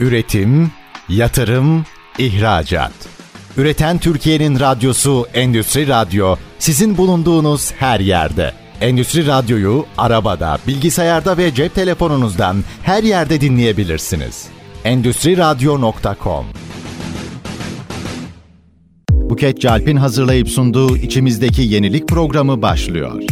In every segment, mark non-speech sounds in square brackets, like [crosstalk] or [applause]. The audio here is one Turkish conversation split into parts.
Üretim, yatırım, ihracat. Üreten Türkiye'nin radyosu Endüstri Radyo sizin bulunduğunuz her yerde. Endüstri Radyo'yu arabada, bilgisayarda ve cep telefonunuzdan her yerde dinleyebilirsiniz. Endüstri Radyo.com Buket Calp'in hazırlayıp sunduğu içimizdeki yenilik programı başlıyor.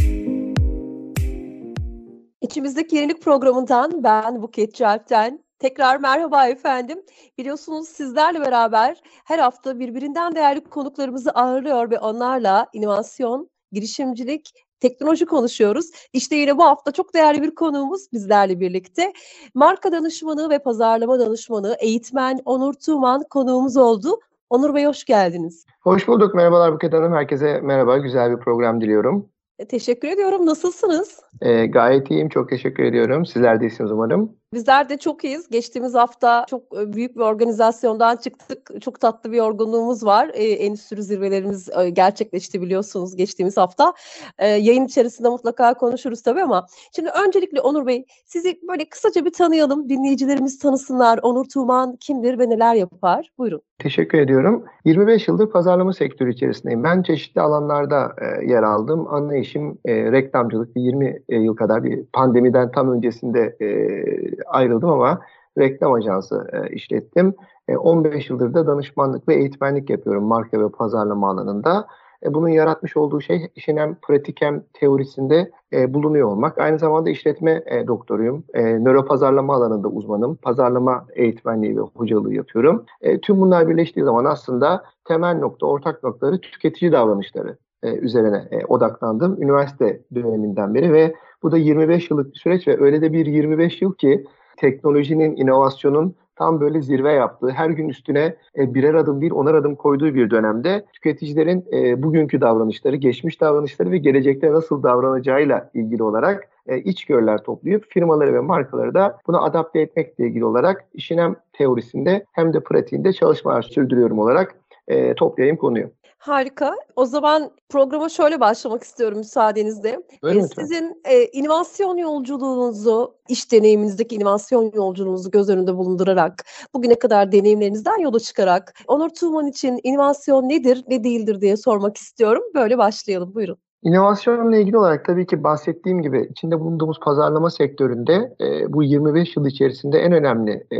İçimizdeki yenilik programından ben Buket Calp'ten Tekrar merhaba efendim. Biliyorsunuz sizlerle beraber her hafta birbirinden değerli konuklarımızı ağırlıyor ve onlarla inovasyon, girişimcilik, teknoloji konuşuyoruz. İşte yine bu hafta çok değerli bir konuğumuz bizlerle birlikte. Marka danışmanı ve pazarlama danışmanı, eğitmen Onur Tuğman konuğumuz oldu. Onur Bey hoş geldiniz. Hoş bulduk. Merhabalar Buket Hanım. Herkese merhaba. Güzel bir program diliyorum. E, teşekkür ediyorum. Nasılsınız? E, gayet iyiyim. Çok teşekkür ediyorum. Sizler de iyisiniz umarım. Bizler de çok iyiyiz. Geçtiğimiz hafta çok e, büyük bir organizasyondan çıktık. Çok tatlı bir yorgunluğumuz var. E, endüstri zirvelerimiz e, gerçekleşti biliyorsunuz geçtiğimiz hafta. Yayın içerisinde mutlaka konuşuruz tabii ama şimdi öncelikle Onur Bey sizi böyle kısaca bir tanıyalım. Dinleyicilerimiz tanısınlar. Onur Tuğman kimdir ve neler yapar? Buyurun. Teşekkür ediyorum. 25 yıldır pazarlama sektörü içerisindeyim. Ben çeşitli alanlarda yer aldım. Ana işim e, reklamcılık. 20 e, yıl kadar bir pandemiden tam öncesinde ayrıldım ama reklam ajansı e, işlettim. E, 15 yıldır da danışmanlık ve eğitmenlik yapıyorum marka ve pazarlama alanında. E, bunun yaratmış olduğu şey işin hem pratik hem teorisinde e, bulunuyor olmak. Aynı zamanda işletme e, doktoruyum. E, nöro pazarlama alanında uzmanım. Pazarlama eğitmenliği ve hocalığı yapıyorum. E, tüm bunlar birleştiği zaman aslında temel nokta, ortak noktaları tüketici davranışları e, üzerine e, odaklandım. Üniversite döneminden beri ve bu da 25 yıllık bir süreç ve öyle de bir 25 yıl ki teknolojinin, inovasyonun tam böyle zirve yaptığı, her gün üstüne e, birer adım değil onar adım koyduğu bir dönemde tüketicilerin e, bugünkü davranışları, geçmiş davranışları ve gelecekte nasıl davranacağıyla ilgili olarak e, içgörüler toplayıp firmaları ve markaları da buna adapte etmekle ilgili olarak işin hem teorisinde hem de pratiğinde çalışmalar sürdürüyorum olarak e, toplayayım konuyu. Harika. O zaman programa şöyle başlamak istiyorum müsaadenizle. Buyurun Ee, sizin e, inovasyon yolculuğunuzu, iş deneyiminizdeki inovasyon yolculuğunuzu göz önünde bulundurarak, bugüne kadar deneyimlerinizden yola çıkarak Onur Tuğman için inovasyon nedir, ne değildir diye sormak istiyorum. Böyle başlayalım. Buyurun. İnovasyonla ilgili olarak tabii ki bahsettiğim gibi içinde bulunduğumuz pazarlama sektöründe e, bu 25 yıl içerisinde en önemli e,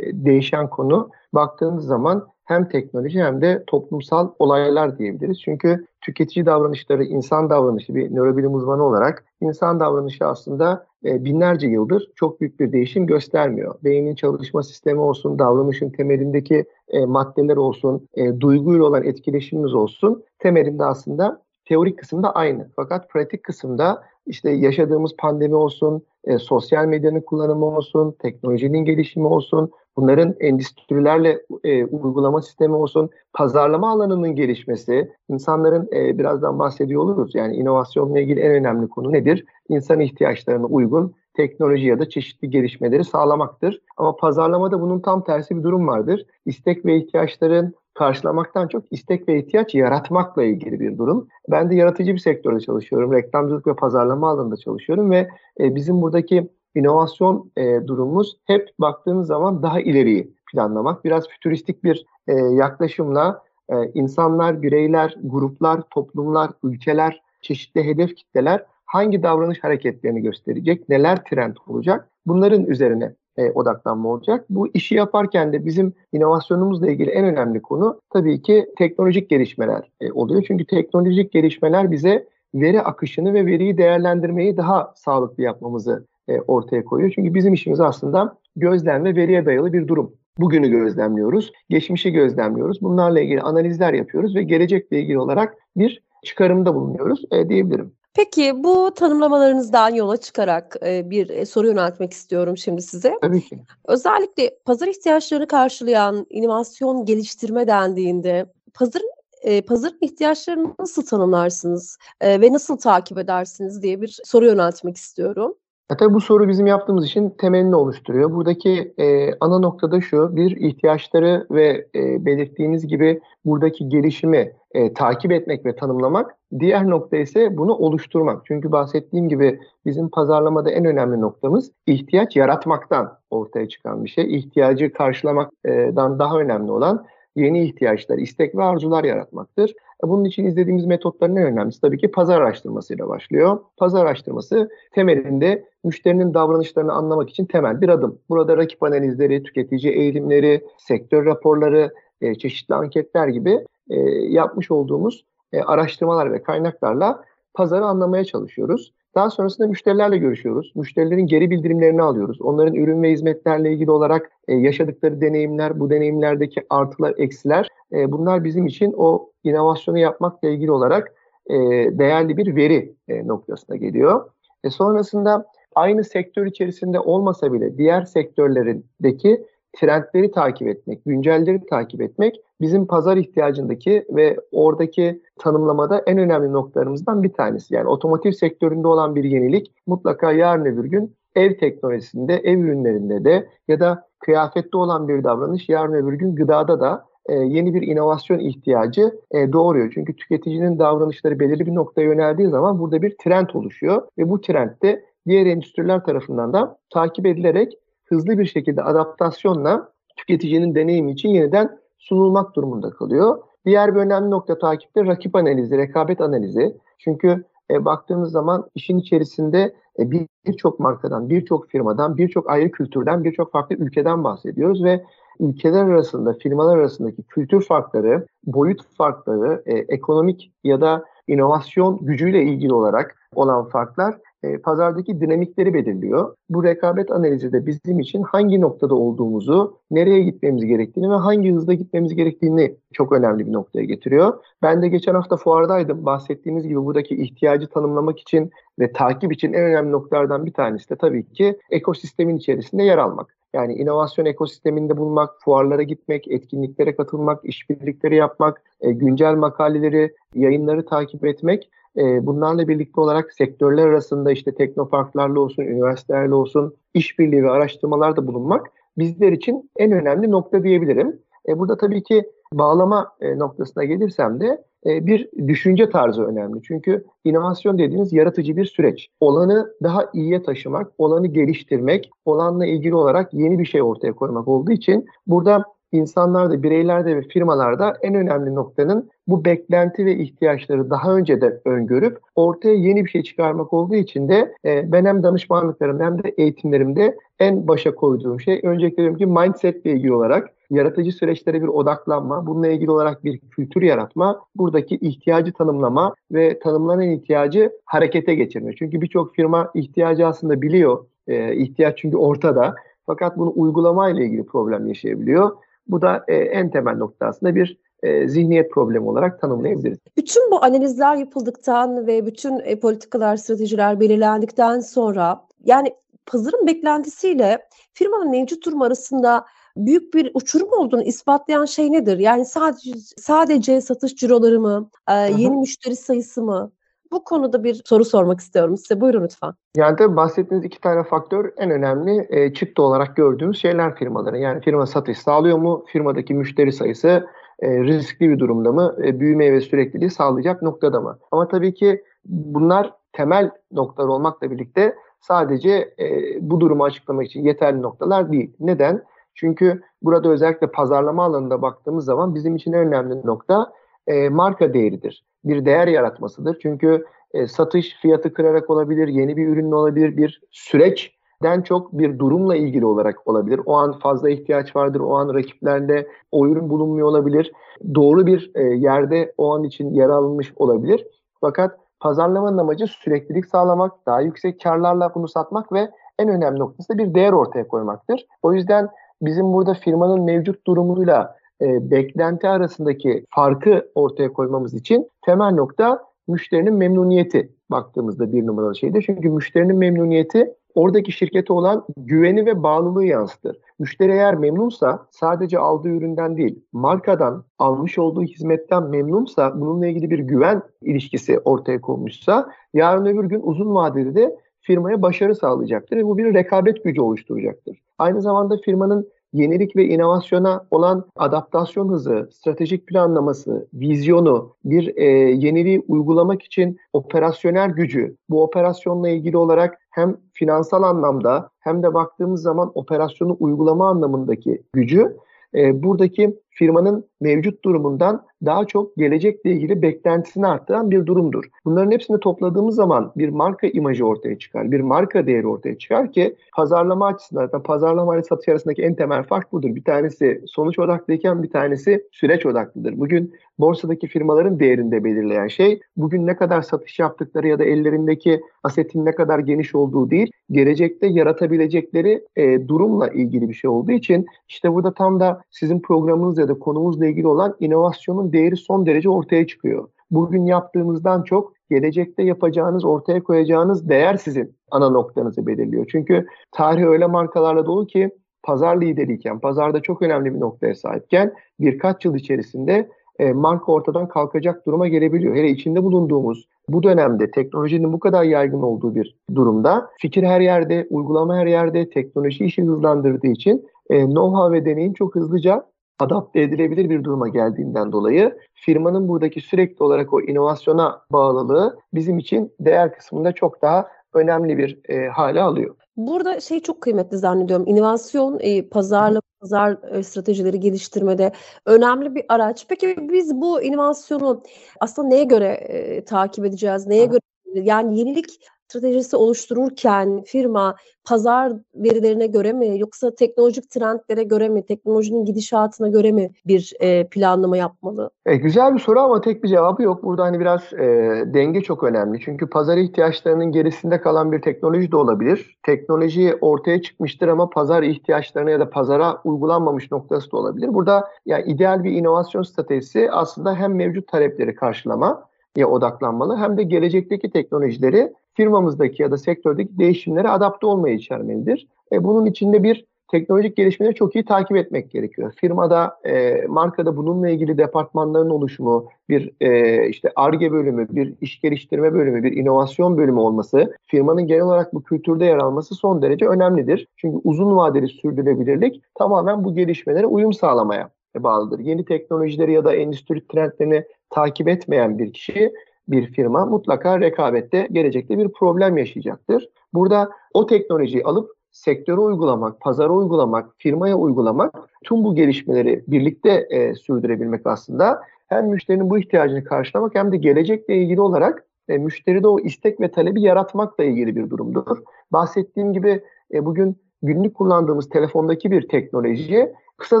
değişen konu baktığınız zaman hem teknoloji hem de toplumsal olaylar diyebiliriz. Çünkü tüketici davranışları, insan davranışı bir nörobilim uzmanı olarak insan davranışı aslında e, binlerce yıldır çok büyük bir değişim göstermiyor. Beynin çalışma sistemi olsun, davranışın temelindeki e, maddeler olsun, e, duyguyla olan etkileşimimiz olsun temelinde aslında teorik kısımda aynı. Fakat pratik kısımda işte yaşadığımız pandemi olsun, e, sosyal medyanın kullanımı olsun, teknolojinin gelişimi olsun, bunların endüstrilerle e, uygulama sistemi olsun, pazarlama alanının gelişmesi, insanların e, birazdan bahsediyor oluruz. Yani inovasyonla ilgili en önemli konu nedir? İnsan ihtiyaçlarına uygun teknoloji ya da çeşitli gelişmeleri sağlamaktır. Ama pazarlamada bunun tam tersi bir durum vardır. İstek ve ihtiyaçların karşılamaktan çok istek ve ihtiyaç yaratmakla ilgili bir durum. Ben de yaratıcı bir sektörde çalışıyorum. Reklamcılık ve pazarlama alanında çalışıyorum ve e, bizim buradaki inovasyon e, durumumuz hep baktığınız zaman daha ileriyi planlamak. Biraz fütüristik bir e, yaklaşımla e, insanlar, bireyler, gruplar, toplumlar, ülkeler, çeşitli hedef kitleler hangi davranış hareketlerini gösterecek, neler trend olacak bunların üzerine e, odaklanma olacak. Bu işi yaparken de bizim inovasyonumuzla ilgili en önemli konu tabii ki teknolojik gelişmeler e, oluyor. Çünkü teknolojik gelişmeler bize veri akışını ve veriyi değerlendirmeyi daha sağlıklı yapmamızı e, ortaya koyuyor. Çünkü bizim işimiz aslında gözlem ve veriye dayalı bir durum. Bugünü gözlemliyoruz, geçmişi gözlemliyoruz. Bunlarla ilgili analizler yapıyoruz ve gelecekle ilgili olarak bir çıkarımda bulunuyoruz e, diyebilirim. Peki bu tanımlamalarınızdan yola çıkarak e, bir e, soru yöneltmek istiyorum şimdi size. Tabii ki. Özellikle pazar ihtiyaçlarını karşılayan inovasyon geliştirme dendiğinde pazarın e, pazarın ihtiyaçlarını nasıl tanımlarsınız ve nasıl takip edersiniz diye bir soru yöneltmek istiyorum. E tabii bu soru bizim yaptığımız işin temelini oluşturuyor. Buradaki e, ana noktada şu, bir ihtiyaçları ve e, belirttiğiniz gibi buradaki gelişimi e, takip etmek ve tanımlamak. Diğer nokta ise bunu oluşturmak. Çünkü bahsettiğim gibi bizim pazarlamada en önemli noktamız ihtiyaç yaratmaktan ortaya çıkan bir şey. İhtiyacı karşılamaktan daha önemli olan yeni ihtiyaçlar, istek ve arzular yaratmaktır. Bunun için izlediğimiz metotların en önemlisi tabii ki pazar araştırmasıyla başlıyor. Pazar araştırması temelinde müşterinin davranışlarını anlamak için temel bir adım. Burada rakip analizleri, tüketici eğilimleri, sektör raporları, e, çeşitli anketler gibi e, yapmış olduğumuz e, araştırmalar ve kaynaklarla pazarı anlamaya çalışıyoruz. Daha sonrasında müşterilerle görüşüyoruz. Müşterilerin geri bildirimlerini alıyoruz. Onların ürün ve hizmetlerle ilgili olarak e, yaşadıkları deneyimler, bu deneyimlerdeki artılar, eksiler e, bunlar bizim için o inovasyonu yapmakla ilgili olarak e, değerli bir veri e, noktasına geliyor. E, sonrasında aynı sektör içerisinde olmasa bile diğer sektörlerindeki trendleri takip etmek, güncelleri takip etmek bizim pazar ihtiyacındaki ve oradaki tanımlamada en önemli noktalarımızdan bir tanesi. Yani otomotiv sektöründe olan bir yenilik mutlaka yarın öbür gün ev teknolojisinde, ev ürünlerinde de ya da kıyafette olan bir davranış yarın öbür gün gıdada da e, yeni bir inovasyon ihtiyacı e, doğuruyor. Çünkü tüketicinin davranışları belirli bir noktaya yöneldiği zaman burada bir trend oluşuyor ve bu trend de diğer endüstriler tarafından da takip edilerek hızlı bir şekilde adaptasyonla tüketicinin deneyimi için yeniden sunulmak durumunda kalıyor. Diğer bir önemli nokta takipte rakip analizi, rekabet analizi. Çünkü e, baktığımız zaman işin içerisinde e, birçok markadan, birçok firmadan, birçok ayrı kültürden, birçok farklı ülkeden bahsediyoruz ve ülkeler arasında, firmalar arasındaki kültür farkları, boyut farkları, e, ekonomik ya da inovasyon gücüyle ilgili olarak olan farklar e, pazardaki dinamikleri belirliyor. Bu rekabet analizi de bizim için hangi noktada olduğumuzu, nereye gitmemiz gerektiğini ve hangi hızda gitmemiz gerektiğini çok önemli bir noktaya getiriyor. Ben de geçen hafta fuardaydım. Bahsettiğimiz gibi buradaki ihtiyacı tanımlamak için ve takip için en önemli noktalardan bir tanesi de tabii ki ekosistemin içerisinde yer almak. Yani inovasyon ekosisteminde bulunmak, fuarlara gitmek, etkinliklere katılmak, işbirlikleri yapmak, e, güncel makaleleri, yayınları takip etmek e, bunlarla birlikte olarak sektörler arasında işte teknoparklarla olsun, üniversitelerle olsun işbirliği ve araştırmalarda bulunmak bizler için en önemli nokta diyebilirim. E, burada tabii ki bağlama e, noktasına gelirsem de e, bir düşünce tarzı önemli. Çünkü inovasyon dediğiniz yaratıcı bir süreç. Olanı daha iyiye taşımak, olanı geliştirmek, olanla ilgili olarak yeni bir şey ortaya koymak olduğu için burada insanlarda, bireylerde ve firmalarda en önemli noktanın bu beklenti ve ihtiyaçları daha önceden öngörüp ortaya yeni bir şey çıkarmak olduğu için de e, ben hem danışmanlıklarım hem de eğitimlerimde en başa koyduğum şey öncelikle diyorum ki mindset ile ilgili olarak yaratıcı süreçlere bir odaklanma, bununla ilgili olarak bir kültür yaratma, buradaki ihtiyacı tanımlama ve tanımlanan ihtiyacı harekete geçirme. Çünkü birçok firma ihtiyacı aslında biliyor, e, ihtiyaç çünkü ortada. Fakat bunu uygulamayla ilgili problem yaşayabiliyor. Bu da e, en temel nokta aslında bir e, zihniyet problemi olarak tanımlayabiliriz. Bütün bu analizler yapıldıktan ve bütün e, politikalar, stratejiler belirlendikten sonra yani pazarın beklentisiyle firmanın mevcut durum arasında büyük bir uçurum olduğunu ispatlayan şey nedir? Yani sadece sadece satış ciroları mı, e, yeni müşteri sayısı mı? Bu konuda bir soru sormak istiyorum size. Buyurun lütfen. Yani tabii bahsettiğiniz iki tane faktör en önemli e, çıktı olarak gördüğümüz şeyler firmaların. Yani firma satış sağlıyor mu? Firmadaki müşteri sayısı e, riskli bir durumda mı? E, büyümeyi ve sürekliliği sağlayacak noktada mı? Ama tabii ki bunlar temel noktalar olmakla birlikte sadece e, bu durumu açıklamak için yeterli noktalar değil. Neden? Çünkü burada özellikle pazarlama alanında baktığımız zaman bizim için en önemli nokta e, marka değeridir. Bir değer yaratmasıdır. Çünkü e, satış fiyatı kırarak olabilir, yeni bir ürünle olabilir, bir süreçten çok bir durumla ilgili olarak olabilir. O an fazla ihtiyaç vardır, o an rakiplerle o ürün bulunmuyor olabilir. Doğru bir e, yerde o an için yer alınmış olabilir. Fakat pazarlamanın amacı süreklilik sağlamak, daha yüksek karlarla bunu satmak ve en önemli noktası da bir değer ortaya koymaktır. O yüzden bizim burada firmanın mevcut durumuyla e, beklenti arasındaki farkı ortaya koymamız için temel nokta müşterinin memnuniyeti baktığımızda bir numaralı şeydir. Çünkü müşterinin memnuniyeti oradaki şirkete olan güveni ve bağlılığı yansıtır. Müşteri eğer memnunsa sadece aldığı üründen değil, markadan, almış olduğu hizmetten memnunsa, bununla ilgili bir güven ilişkisi ortaya konmuşsa, yarın öbür gün uzun vadede de firmaya başarı sağlayacaktır ve bu bir rekabet gücü oluşturacaktır. Aynı zamanda firmanın yenilik ve inovasyona olan adaptasyon hızı, stratejik planlaması, vizyonu, bir e, yeniliği uygulamak için operasyonel gücü, bu operasyonla ilgili olarak hem finansal anlamda hem de baktığımız zaman operasyonu uygulama anlamındaki gücü e, buradaki firmanın mevcut durumundan daha çok gelecekle ilgili beklentisini arttıran bir durumdur. Bunların hepsini topladığımız zaman bir marka imajı ortaya çıkar, bir marka değeri ortaya çıkar ki pazarlama açısından, pazarlama ile satış arasındaki en temel fark budur. Bir tanesi sonuç odaklıyken bir tanesi süreç odaklıdır. Bugün borsadaki firmaların değerinde belirleyen şey bugün ne kadar satış yaptıkları ya da ellerindeki asetin ne kadar geniş olduğu değil, gelecekte yaratabilecekleri e, durumla ilgili bir şey olduğu için işte burada tam da sizin programınız ya da konumuzla ilgili olan inovasyonun değeri son derece ortaya çıkıyor. Bugün yaptığımızdan çok gelecekte yapacağınız, ortaya koyacağınız değer sizin ana noktanızı belirliyor. Çünkü tarih öyle markalarla dolu ki pazar lideriyken, pazarda çok önemli bir noktaya sahipken birkaç yıl içerisinde e, marka ortadan kalkacak duruma gelebiliyor. Hele içinde bulunduğumuz bu dönemde teknolojinin bu kadar yaygın olduğu bir durumda fikir her yerde, uygulama her yerde, teknoloji işi hızlandırdığı için e, know-how ve deneyim çok hızlıca adapte edilebilir bir duruma geldiğinden dolayı firmanın buradaki sürekli olarak o inovasyona bağlılığı bizim için değer kısmında çok daha önemli bir e, hale alıyor. Burada şey çok kıymetli zannediyorum. İnovasyon, e, pazarla pazar e, stratejileri geliştirmede önemli bir araç. Peki biz bu inovasyonu aslında neye göre e, takip edeceğiz? Neye göre yani yenilik stratejisi oluştururken firma pazar verilerine göre mi yoksa teknolojik trendlere göre mi, teknolojinin gidişatına göre mi bir e, planlama yapmalı? E, güzel bir soru ama tek bir cevabı yok. Burada hani biraz e, denge çok önemli. Çünkü pazar ihtiyaçlarının gerisinde kalan bir teknoloji de olabilir. Teknoloji ortaya çıkmıştır ama pazar ihtiyaçlarına ya da pazara uygulanmamış noktası da olabilir. Burada yani ideal bir inovasyon stratejisi aslında hem mevcut talepleri karşılama ya odaklanmalı hem de gelecekteki teknolojileri firmamızdaki ya da sektördeki değişimlere adapte olmayı içermelidir. E, bunun içinde bir teknolojik gelişmeleri çok iyi takip etmek gerekiyor. Firmada, e, markada bununla ilgili departmanların oluşumu, bir e, işte ARGE bölümü, bir iş geliştirme bölümü, bir inovasyon bölümü olması, firmanın genel olarak bu kültürde yer alması son derece önemlidir. Çünkü uzun vadeli sürdürülebilirlik tamamen bu gelişmelere uyum sağlamaya bağlıdır. Yeni teknolojileri ya da endüstri trendlerini takip etmeyen bir kişi bir firma mutlaka rekabette gelecekte bir problem yaşayacaktır. Burada o teknolojiyi alıp sektöre uygulamak, pazara uygulamak, firmaya uygulamak, tüm bu gelişmeleri birlikte e, sürdürebilmek aslında hem müşterinin bu ihtiyacını karşılamak hem de gelecekle ilgili olarak e, müşteride o istek ve talebi yaratmakla ilgili bir durumdur. Bahsettiğim gibi e, bugün günlük kullandığımız telefondaki bir teknoloji kısa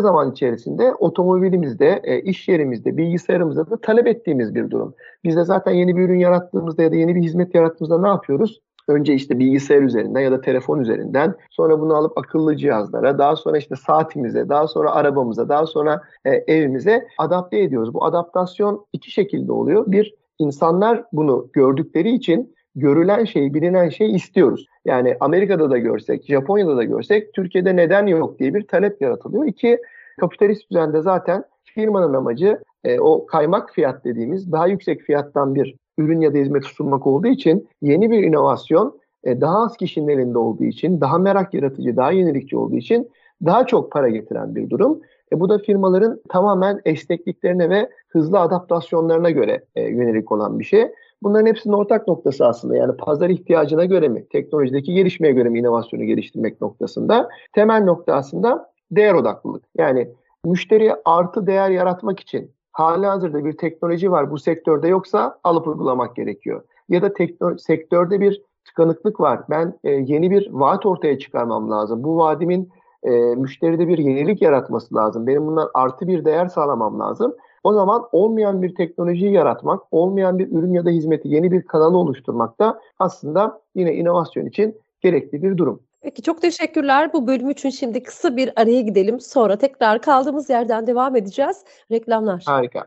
zaman içerisinde otomobilimizde, e, iş yerimizde, bilgisayarımızda da talep ettiğimiz bir durum. Biz de zaten yeni bir ürün yarattığımızda ya da yeni bir hizmet yarattığımızda ne yapıyoruz? Önce işte bilgisayar üzerinden ya da telefon üzerinden sonra bunu alıp akıllı cihazlara daha sonra işte saatimize daha sonra arabamıza daha sonra e, evimize adapte ediyoruz. Bu adaptasyon iki şekilde oluyor. Bir insanlar bunu gördükleri için görülen şeyi, bilinen şeyi istiyoruz. Yani Amerika'da da görsek, Japonya'da da görsek Türkiye'de neden yok diye bir talep yaratılıyor. İki, kapitalist düzende zaten firmanın amacı e, o kaymak fiyat dediğimiz daha yüksek fiyattan bir ürün ya da hizmet sunmak olduğu için yeni bir inovasyon e, daha az kişinin elinde olduğu için, daha merak yaratıcı, daha yenilikçi olduğu için daha çok para getiren bir durum. E, bu da firmaların tamamen esnekliklerine ve hızlı adaptasyonlarına göre e, yönelik olan bir şey. Bunların hepsinin ortak noktası aslında yani pazar ihtiyacına göre mi, teknolojideki gelişmeye göre mi inovasyonu geliştirmek noktasında. Temel nokta aslında değer odaklılık. Yani müşteri artı değer yaratmak için hali hazırda bir teknoloji var bu sektörde yoksa alıp uygulamak gerekiyor. Ya da tekno- sektörde bir tıkanıklık var. Ben e, yeni bir vaat ortaya çıkarmam lazım. Bu vaadimin e, müşteride bir yenilik yaratması lazım. Benim bundan artı bir değer sağlamam lazım. O zaman olmayan bir teknolojiyi yaratmak, olmayan bir ürün ya da hizmeti yeni bir kanalı oluşturmak da aslında yine inovasyon için gerekli bir durum. Peki çok teşekkürler. Bu bölüm için şimdi kısa bir araya gidelim. Sonra tekrar kaldığımız yerden devam edeceğiz. Reklamlar. Harika.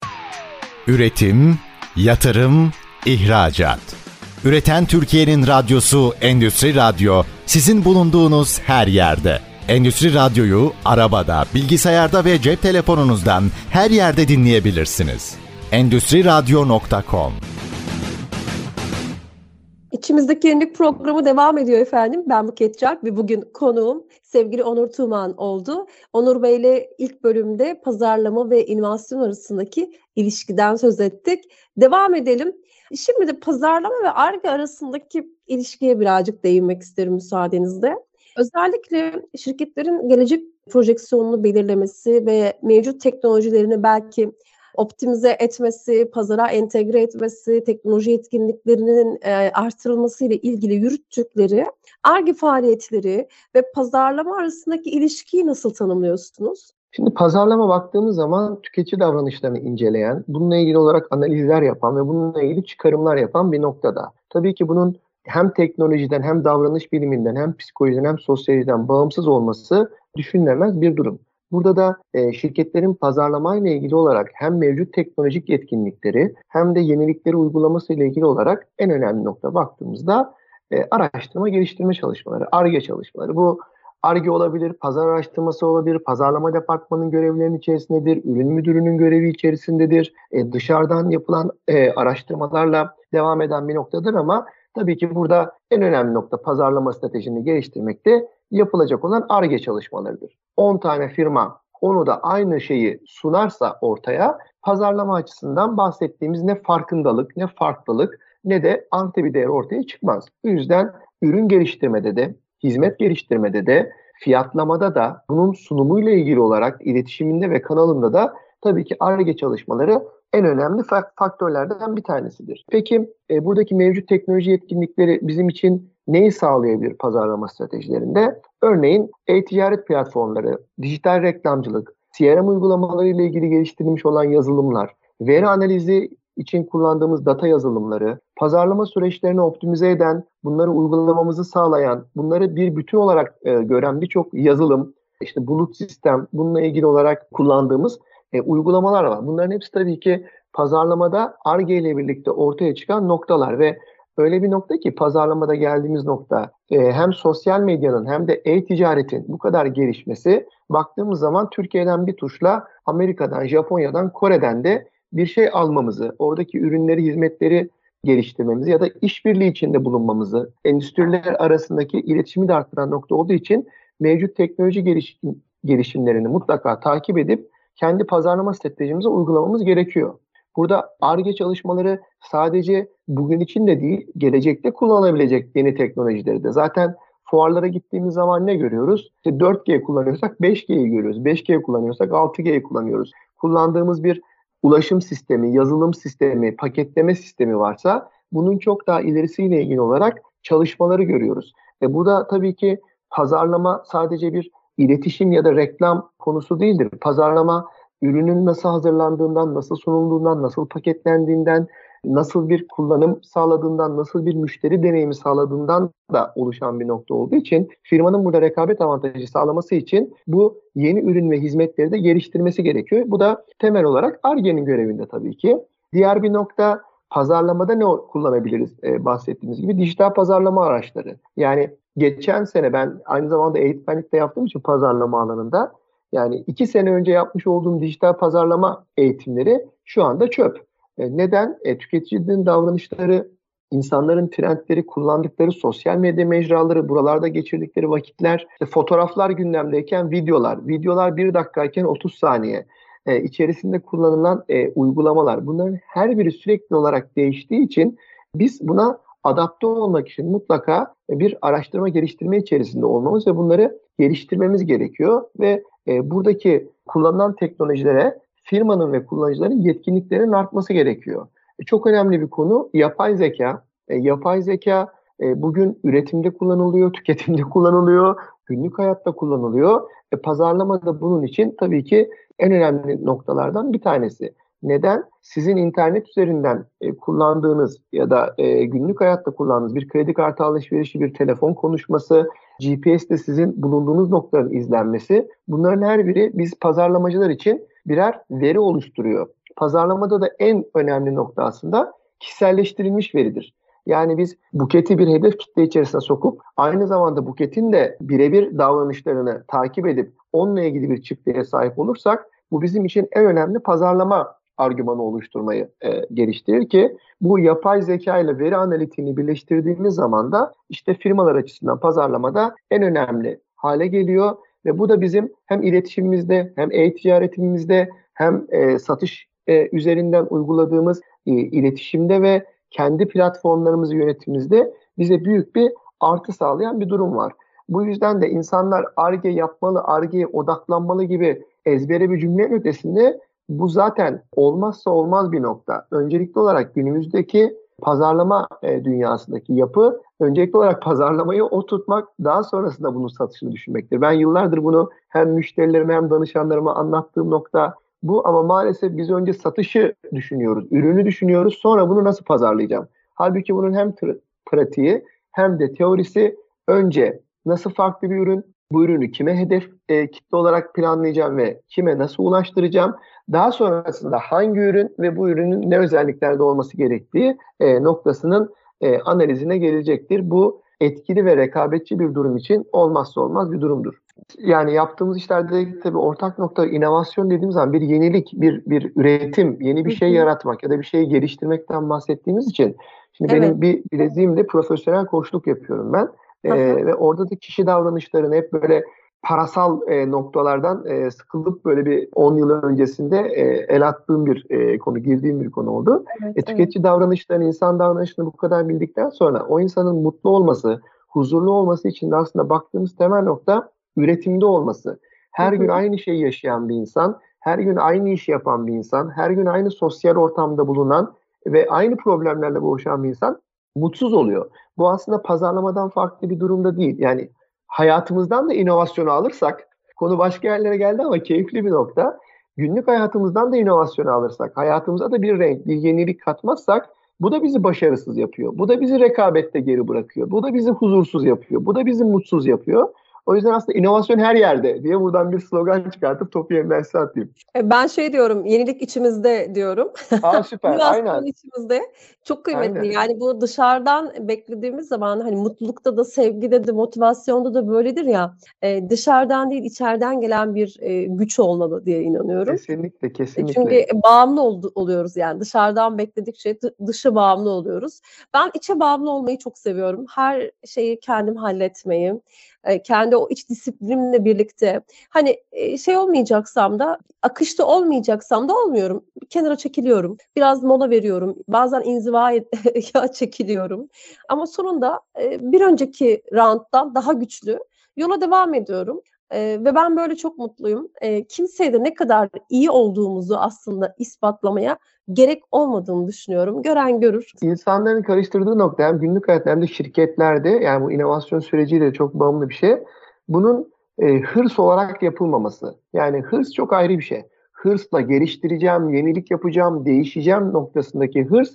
Üretim, yatırım, ihracat. Üreten Türkiye'nin radyosu Endüstri Radyo sizin bulunduğunuz her yerde. Endüstri Radyo'yu arabada, bilgisayarda ve cep telefonunuzdan her yerde dinleyebilirsiniz. Endüstri Radyo.com İçimizdeki yenilik programı devam ediyor efendim. Ben Buket Çarp ve bugün konuğum sevgili Onur Tuğman oldu. Onur Bey ile ilk bölümde pazarlama ve inovasyon arasındaki ilişkiden söz ettik. Devam edelim. Şimdi de pazarlama ve ARGE arasındaki ilişkiye birazcık değinmek isterim müsaadenizle. Özellikle şirketlerin gelecek projeksiyonunu belirlemesi ve mevcut teknolojilerini belki optimize etmesi, pazara entegre etmesi, teknoloji etkinliklerinin e, artırılması ile ilgili yürüttükleri ARGE faaliyetleri ve pazarlama arasındaki ilişkiyi nasıl tanımlıyorsunuz? Şimdi pazarlama baktığımız zaman tüketici davranışlarını inceleyen, bununla ilgili olarak analizler yapan ve bununla ilgili çıkarımlar yapan bir noktada. Tabii ki bunun hem teknolojiden hem davranış biliminden hem psikolojiden hem sosyolojiden bağımsız olması düşünülemez bir durum. Burada da e, şirketlerin pazarlamayla ilgili olarak hem mevcut teknolojik yetkinlikleri hem de yenilikleri uygulaması ile ilgili olarak en önemli nokta baktığımızda e, araştırma geliştirme çalışmaları, ARGE çalışmaları. Bu ARGE olabilir, pazar araştırması olabilir, pazarlama departmanının görevlerinin içerisindedir, ürün müdürünün görevi içerisindedir. E, dışarıdan yapılan e, araştırmalarla devam eden bir noktadır ama tabii ki burada en önemli nokta pazarlama stratejini geliştirmekte yapılacak olan ARGE çalışmalarıdır. 10 tane firma onu da aynı şeyi sunarsa ortaya pazarlama açısından bahsettiğimiz ne farkındalık ne farklılık ne de anti bir değer ortaya çıkmaz. Bu yüzden ürün geliştirmede de hizmet geliştirmede de fiyatlamada da bunun sunumuyla ilgili olarak iletişiminde ve kanalında da tabii ki ARGE çalışmaları en önemli faktörlerden bir tanesidir. Peki e, buradaki mevcut teknoloji yetkinlikleri bizim için neyi sağlayabilir pazarlama stratejilerinde? Örneğin e-ticaret platformları, dijital reklamcılık, CRM uygulamaları ile ilgili geliştirilmiş olan yazılımlar, veri analizi için kullandığımız data yazılımları, pazarlama süreçlerini optimize eden, bunları uygulamamızı sağlayan, bunları bir bütün olarak e, gören birçok yazılım, işte bulut sistem, bununla ilgili olarak kullandığımız e, uygulamalar var. Bunların hepsi tabii ki pazarlamada ARGE ile birlikte ortaya çıkan noktalar ve öyle bir nokta ki pazarlamada geldiğimiz nokta e, hem sosyal medyanın hem de e-ticaretin bu kadar gelişmesi baktığımız zaman Türkiye'den bir tuşla Amerika'dan, Japonya'dan, Kore'den de bir şey almamızı, oradaki ürünleri, hizmetleri geliştirmemizi ya da işbirliği içinde bulunmamızı, endüstriler arasındaki iletişimi de arttıran nokta olduğu için mevcut teknoloji gelişim, gelişimlerini mutlaka takip edip kendi pazarlama stratejimize uygulamamız gerekiyor. Burada ARGE çalışmaları sadece bugün için de değil, gelecekte kullanılabilecek yeni teknolojileri de. Zaten fuarlara gittiğimiz zaman ne görüyoruz? İşte 4G kullanıyorsak 5G'yi görüyoruz. 5G kullanıyorsak 6G'yi kullanıyoruz. Kullandığımız bir ulaşım sistemi, yazılım sistemi, paketleme sistemi varsa bunun çok daha ilerisiyle ilgili olarak çalışmaları görüyoruz. E bu da tabii ki pazarlama sadece bir iletişim ya da reklam konusu değildir. Pazarlama ürünün nasıl hazırlandığından, nasıl sunulduğundan, nasıl paketlendiğinden, nasıl bir kullanım sağladığından, nasıl bir müşteri deneyimi sağladığından da oluşan bir nokta olduğu için firmanın burada rekabet avantajı sağlaması için bu yeni ürün ve hizmetleri de geliştirmesi gerekiyor. Bu da temel olarak ARGE'nin görevinde tabii ki. Diğer bir nokta pazarlamada ne kullanabiliriz ee, bahsettiğimiz gibi dijital pazarlama araçları. Yani geçen sene ben aynı zamanda eğitmenlik de yaptığım için pazarlama alanında yani iki sene önce yapmış olduğum dijital pazarlama eğitimleri şu anda çöp. E, neden? E, tüketicinin davranışları, insanların trendleri, kullandıkları sosyal medya mecraları, buralarda geçirdikleri vakitler, işte fotoğraflar gündemdeyken videolar, videolar bir dakikayken 30 saniye e, içerisinde kullanılan e, uygulamalar. Bunların her biri sürekli olarak değiştiği için biz buna adapte olmak için mutlaka bir araştırma geliştirme içerisinde olmamız ve bunları geliştirmemiz gerekiyor ve e, buradaki kullanılan teknolojilere firmanın ve kullanıcıların yetkinliklerinin artması gerekiyor. E, çok önemli bir konu yapay zeka. E, yapay zeka e, bugün üretimde kullanılıyor, tüketimde [laughs] kullanılıyor, günlük hayatta kullanılıyor. E, pazarlama da bunun için tabii ki en önemli noktalardan bir tanesi. Neden? Sizin internet üzerinden e, kullandığınız ya da e, günlük hayatta kullandığınız bir kredi kartı alışverişi, bir telefon konuşması, GPS'te sizin bulunduğunuz noktaların izlenmesi bunların her biri biz pazarlamacılar için birer veri oluşturuyor. Pazarlamada da en önemli nokta aslında kişiselleştirilmiş veridir. Yani biz buketi bir hedef kitle içerisine sokup aynı zamanda buketin de birebir davranışlarını takip edip onunla ilgili bir çıktıya sahip olursak bu bizim için en önemli pazarlama argümanı oluşturmayı e, geliştirir ki bu yapay zeka ile veri analitiğini birleştirdiğimiz zaman da işte firmalar açısından pazarlamada en önemli hale geliyor ve bu da bizim hem iletişimimizde hem e-ticaretimizde hem e, satış e, üzerinden uyguladığımız e, iletişimde ve kendi platformlarımızı yönetimimizde bize büyük bir artı sağlayan bir durum var. Bu yüzden de insanlar ARGE yapmalı, ARGE'ye odaklanmalı gibi ezbere bir cümlenin ötesinde bu zaten olmazsa olmaz bir nokta. Öncelikli olarak günümüzdeki pazarlama e, dünyasındaki yapı öncelikli olarak pazarlamayı oturtmak daha sonrasında bunun satışını düşünmektir. Ben yıllardır bunu hem müşterilerime hem danışanlarıma anlattığım nokta bu ama maalesef biz önce satışı düşünüyoruz, ürünü düşünüyoruz sonra bunu nasıl pazarlayacağım. Halbuki bunun hem pratiği hem de teorisi önce nasıl farklı bir ürün, bu ürünü kime hedef e, kitle olarak planlayacağım ve kime nasıl ulaştıracağım. Daha sonrasında hangi ürün ve bu ürünün ne özelliklerde olması gerektiği e, noktasının e, analizine gelecektir. Bu etkili ve rekabetçi bir durum için olmazsa olmaz bir durumdur. Yani yaptığımız işlerde tabii ortak nokta inovasyon dediğimiz zaman bir yenilik, bir bir üretim, yeni bir şey yaratmak ya da bir şeyi geliştirmekten bahsettiğimiz için şimdi evet. benim bir bileziğimde profesyonel koçluk yapıyorum ben. Ee, ve orada da kişi davranışlarını hep böyle parasal e, noktalardan e, sıkılıp böyle bir 10 yıl öncesinde e, el attığım bir e, konu, girdiğim bir konu oldu. Evet, e, tüketici evet. davranışlarını, insan davranışını bu kadar bildikten sonra o insanın mutlu olması, huzurlu olması için de aslında baktığımız temel nokta üretimde olması. Her gün aynı şeyi yaşayan bir insan, her gün aynı işi yapan bir insan, her gün aynı sosyal ortamda bulunan ve aynı problemlerle boğuşan bir insan mutsuz oluyor. Bu aslında pazarlamadan farklı bir durumda değil. Yani hayatımızdan da inovasyonu alırsak, konu başka yerlere geldi ama keyifli bir nokta. Günlük hayatımızdan da inovasyonu alırsak, hayatımıza da bir renk, bir yenilik katmazsak bu da bizi başarısız yapıyor. Bu da bizi rekabette geri bırakıyor. Bu da bizi huzursuz yapıyor. Bu da bizi mutsuz yapıyor. O yüzden aslında inovasyon her yerde diye buradan bir slogan çıkartıp topu yeniden size atayım. E, ben şey diyorum, yenilik içimizde diyorum. Aa süper, [laughs] aynen. içimizde. Çok kıymetli. Aynen. Yani bu dışarıdan beklediğimiz zaman hani mutlulukta da, sevgide de, motivasyonda da böyledir ya. E, dışarıdan değil, içeriden gelen bir e, güç olmalı diye inanıyorum. Kesinlikle, kesinlikle. Çünkü bağımlı ol, oluyoruz yani. Dışarıdan bekledikçe dışı bağımlı oluyoruz. Ben içe bağımlı olmayı çok seviyorum. Her şeyi kendim halletmeyi, kendi o iç disiplinimle birlikte hani şey olmayacaksam da akışta olmayacaksam da olmuyorum. Kenara çekiliyorum. Biraz mola veriyorum. Bazen inzivaya [laughs] çekiliyorum. Ama sonunda bir önceki rounddan daha güçlü yola devam ediyorum. E, ve ben böyle çok mutluyum. E, kimseye de ne kadar iyi olduğumuzu aslında ispatlamaya gerek olmadığını düşünüyorum. Gören görür. İnsanların karıştırdığı nokta hem günlük hayatta hem de şirketlerde yani bu inovasyon süreciyle çok bağımlı bir şey. Bunun e, hırs olarak yapılmaması. Yani hırs çok ayrı bir şey. Hırsla geliştireceğim, yenilik yapacağım, değişeceğim noktasındaki hırs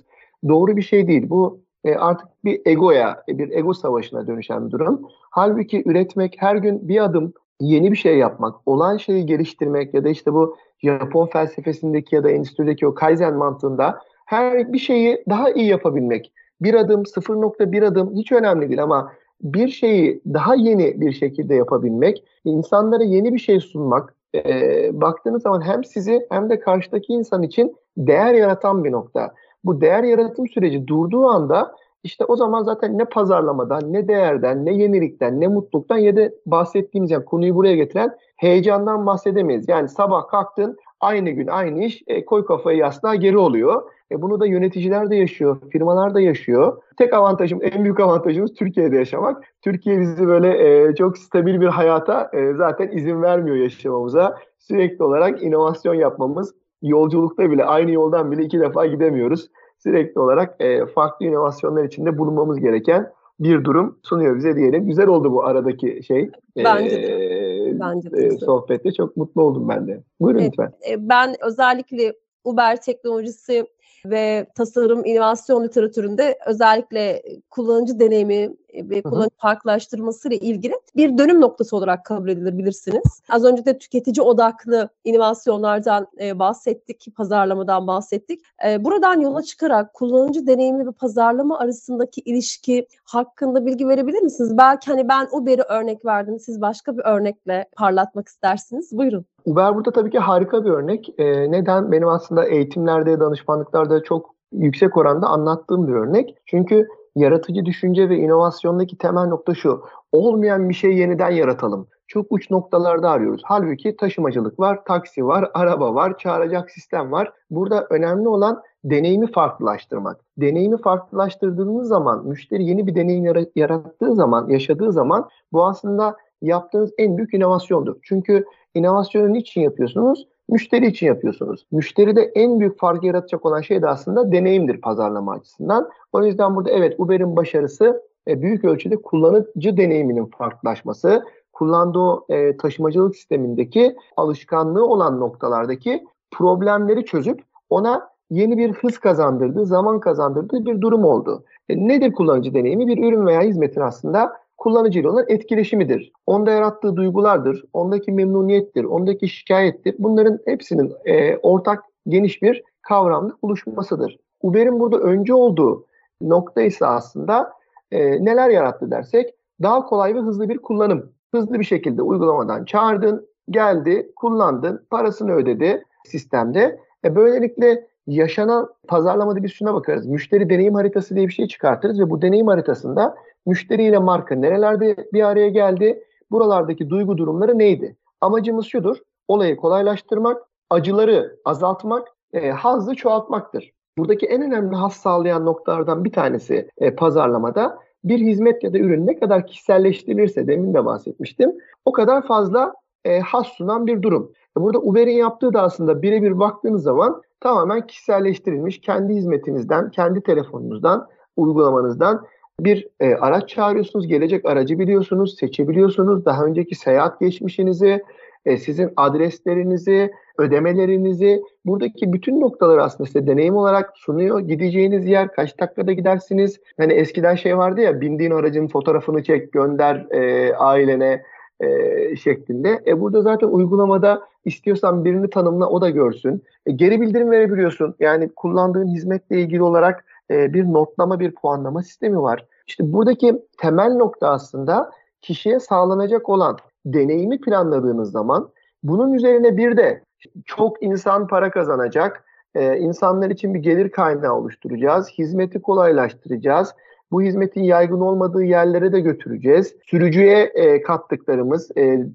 doğru bir şey değil. Bu e, artık bir egoya, bir ego savaşına dönüşen bir durum. Halbuki üretmek her gün bir adım yeni bir şey yapmak, olan şeyi geliştirmek ya da işte bu Japon felsefesindeki ya da endüstrideki o Kaizen mantığında her bir şeyi daha iyi yapabilmek. Bir adım, 0.1 adım hiç önemli değil ama bir şeyi daha yeni bir şekilde yapabilmek, insanlara yeni bir şey sunmak, e, baktığınız zaman hem sizi hem de karşıdaki insan için değer yaratan bir nokta. Bu değer yaratım süreci durduğu anda işte o zaman zaten ne pazarlamadan, ne değerden, ne yenilikten, ne mutluluktan ya da bahsettiğimiz yani konuyu buraya getiren heyecandan bahsedemeyiz. Yani sabah kalktın aynı gün aynı iş e, koy kafayı yastığa geri oluyor. E, bunu da yöneticiler de yaşıyor, firmalar da yaşıyor. Tek avantajım, en büyük avantajımız Türkiye'de yaşamak. Türkiye bizi böyle e, çok stabil bir hayata e, zaten izin vermiyor yaşamamıza. Sürekli olarak inovasyon yapmamız, yolculukta bile aynı yoldan bile iki defa gidemiyoruz sürekli olarak e, farklı inovasyonlar içinde bulunmamız gereken bir durum sunuyor bize diyelim. Güzel oldu bu aradaki şey. Bence de. E, Bence de. E, sohbette çok mutlu oldum ben de. Buyurun evet, lütfen. E, ben özellikle Uber teknolojisi ve tasarım inovasyon literatüründe özellikle kullanıcı deneyimi ve kullanıcı farklılaştırması ile ilgili bir dönüm noktası olarak kabul edilir bilirsiniz. Az önce de tüketici odaklı inovasyonlardan e, bahsettik, pazarlamadan bahsettik. E, buradan yola çıkarak kullanıcı deneyimi ve pazarlama arasındaki ilişki hakkında bilgi verebilir misiniz? Belki hani ben Uber'i örnek verdim, siz başka bir örnekle parlatmak istersiniz. Buyurun. Uber burada tabii ki harika bir örnek. E, neden? Benim aslında eğitimlerde, danışmanlıklarda çok yüksek oranda anlattığım bir örnek. Çünkü yaratıcı düşünce ve inovasyondaki temel nokta şu. Olmayan bir şey yeniden yaratalım. Çok uç noktalarda arıyoruz. Halbuki taşımacılık var, taksi var, araba var, çağıracak sistem var. Burada önemli olan deneyimi farklılaştırmak. Deneyimi farklılaştırdığınız zaman, müşteri yeni bir deneyim yarattığı zaman, yaşadığı zaman bu aslında yaptığınız en büyük inovasyondur. Çünkü inovasyonu niçin yapıyorsunuz? Müşteri için yapıyorsunuz. Müşteride en büyük farkı yaratacak olan şey de aslında deneyimdir pazarlama açısından. O yüzden burada evet Uber'in başarısı e, büyük ölçüde kullanıcı deneyiminin farklılaşması, kullandığı e, taşımacılık sistemindeki alışkanlığı olan noktalardaki problemleri çözüp ona yeni bir hız kazandırdığı, zaman kazandırdığı bir durum oldu. E, nedir kullanıcı deneyimi? Bir ürün veya hizmetin aslında kullanıcıyla olan etkileşimidir. Onda yarattığı duygulardır, ondaki memnuniyettir, ondaki şikayettir. Bunların hepsinin e, ortak geniş bir kavramda buluşmasıdır. Uber'in burada önce olduğu nokta ise aslında e, neler yarattı dersek daha kolay ve hızlı bir kullanım. Hızlı bir şekilde uygulamadan çağırdın, geldi, kullandın, parasını ödedi sistemde. E, böylelikle yaşanan pazarlamada biz şuna bakarız. Müşteri deneyim haritası diye bir şey çıkartırız ve bu deneyim haritasında müşteriyle marka nerelerde bir araya geldi, buralardaki duygu durumları neydi? Amacımız şudur, olayı kolaylaştırmak, acıları azaltmak, e, hazzı çoğaltmaktır. Buradaki en önemli haz sağlayan noktalardan bir tanesi e, pazarlamada bir hizmet ya da ürün ne kadar kişiselleştirilirse demin de bahsetmiştim o kadar fazla e, haz sunan bir durum. E, burada Uber'in yaptığı da aslında birebir baktığınız zaman tamamen kişiselleştirilmiş kendi hizmetinizden, kendi telefonunuzdan, uygulamanızdan bir e, araç çağırıyorsunuz, gelecek aracı biliyorsunuz, seçebiliyorsunuz. Daha önceki seyahat geçmişinizi, e, sizin adreslerinizi, ödemelerinizi, buradaki bütün noktaları aslında size deneyim olarak sunuyor. Gideceğiniz yer, kaç dakikada gidersiniz. Hani eskiden şey vardı ya, bindiğin aracın fotoğrafını çek, gönder e, ailene e, şeklinde. E burada zaten uygulamada istiyorsan birini tanımla o da görsün. E, geri bildirim verebiliyorsun. Yani kullandığın hizmetle ilgili olarak e, bir notlama, bir puanlama sistemi var. İşte buradaki temel nokta aslında kişiye sağlanacak olan deneyimi planladığınız zaman bunun üzerine bir de çok insan para kazanacak, e, insanlar için bir gelir kaynağı oluşturacağız, hizmeti kolaylaştıracağız, bu hizmetin yaygın olmadığı yerlere de götüreceğiz. Sürücüye e, kattıklarımız, e,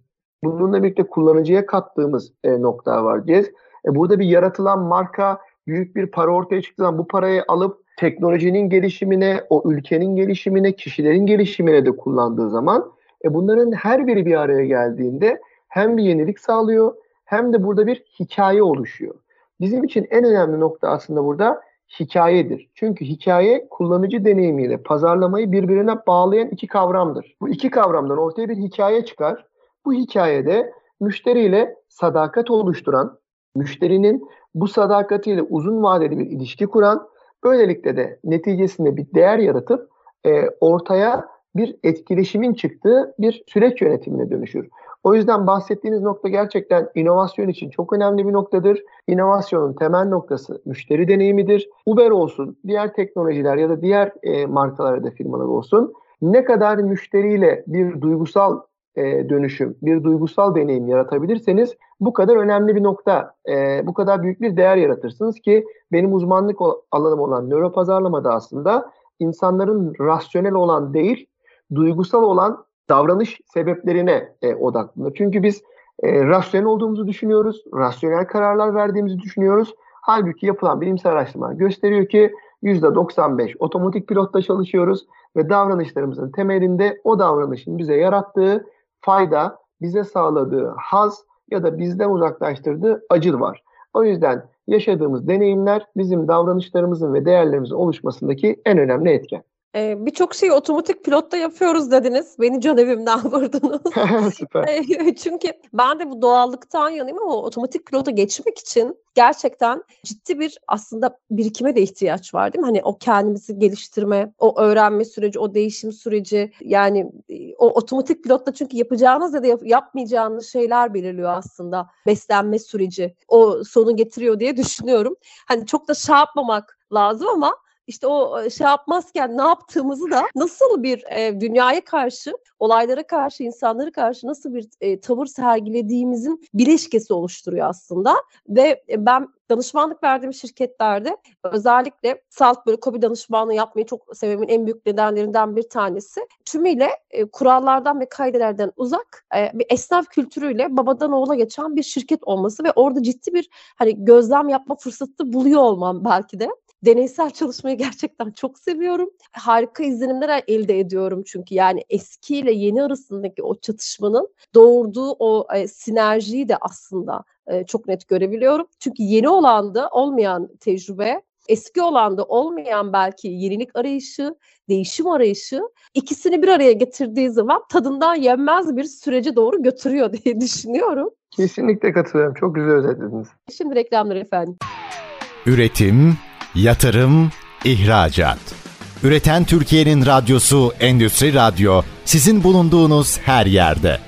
bununla birlikte kullanıcıya kattığımız e, nokta var diyeceğiz. E, burada bir yaratılan marka büyük bir para ortaya çıktığı zaman bu parayı alıp teknolojinin gelişimine, o ülkenin gelişimine, kişilerin gelişimine de kullandığı zaman e bunların her biri bir araya geldiğinde hem bir yenilik sağlıyor hem de burada bir hikaye oluşuyor. Bizim için en önemli nokta aslında burada hikayedir. Çünkü hikaye kullanıcı deneyimiyle pazarlamayı birbirine bağlayan iki kavramdır. Bu iki kavramdan ortaya bir hikaye çıkar. Bu hikayede müşteriyle sadakat oluşturan, müşterinin bu sadakatiyle uzun vadeli bir ilişki kuran Böylelikle de neticesinde bir değer yaratıp e, ortaya bir etkileşimin çıktığı bir süreç yönetimine dönüşür. O yüzden bahsettiğiniz nokta gerçekten inovasyon için çok önemli bir noktadır. İnovasyonun temel noktası müşteri deneyimidir. Uber olsun, diğer teknolojiler ya da diğer e, markalar da firmalar olsun. Ne kadar müşteriyle bir duygusal e, dönüşüm, bir duygusal deneyim yaratabilirseniz bu kadar önemli bir nokta, e, bu kadar büyük bir değer yaratırsınız ki benim uzmanlık alanım olan nöro pazarlamada aslında insanların rasyonel olan değil, duygusal olan davranış sebeplerine e, odaklanır. Çünkü biz e, rasyonel olduğumuzu düşünüyoruz, rasyonel kararlar verdiğimizi düşünüyoruz. Halbuki yapılan bilimsel araştırma gösteriyor ki %95 otomatik pilotta çalışıyoruz ve davranışlarımızın temelinde o davranışın bize yarattığı fayda, bize sağladığı haz ya da bizden uzaklaştırdığı acı var. O yüzden yaşadığımız deneyimler bizim davranışlarımızın ve değerlerimizin oluşmasındaki en önemli etken. Ee, Birçok şeyi otomatik pilotta yapıyoruz dediniz. Beni can evimden [laughs] vurdunuz. [laughs] Süper. Çünkü ben de bu doğallıktan yanayım ama otomatik pilota geçmek için gerçekten ciddi bir aslında birikime de ihtiyaç var değil mi? Hani o kendimizi geliştirme, o öğrenme süreci, o değişim süreci yani o otomatik pilotta çünkü yapacağınız ya da yap- yapmayacağınız şeyler belirliyor aslında beslenme süreci. O sonu getiriyor diye [laughs] düşünüyorum. Hani çok da şey yapmamak lazım ama işte o şey yapmazken ne yaptığımızı da nasıl bir e, dünyaya karşı, olaylara karşı, insanlara karşı nasıl bir e, tavır sergilediğimizin bileşkesi oluşturuyor aslında. Ve ben danışmanlık verdiğim şirketlerde özellikle salt böyle kobi danışmanlığı yapmayı çok sevemin en büyük nedenlerinden bir tanesi. Tümüyle e, kurallardan ve kaidelerden uzak e, bir esnaf kültürüyle babadan oğula geçen bir şirket olması ve orada ciddi bir hani gözlem yapma fırsatı buluyor olmam belki de. Deneysel çalışmayı gerçekten çok seviyorum. Harika izlenimler elde ediyorum çünkü yani eski ile yeni arasındaki o çatışmanın doğurduğu o e, sinerjiyi de aslında e, çok net görebiliyorum. Çünkü yeni olan da olmayan tecrübe, eski olan da olmayan belki yenilik arayışı, değişim arayışı ikisini bir araya getirdiği zaman tadından yenmez bir sürece doğru götürüyor [laughs] diye düşünüyorum. Kesinlikle katılıyorum. Çok güzel özetlediniz. Şimdi reklamlar efendim. Üretim, yatırım, ihracat. Üreten Türkiye'nin radyosu Endüstri Radyo sizin bulunduğunuz her yerde.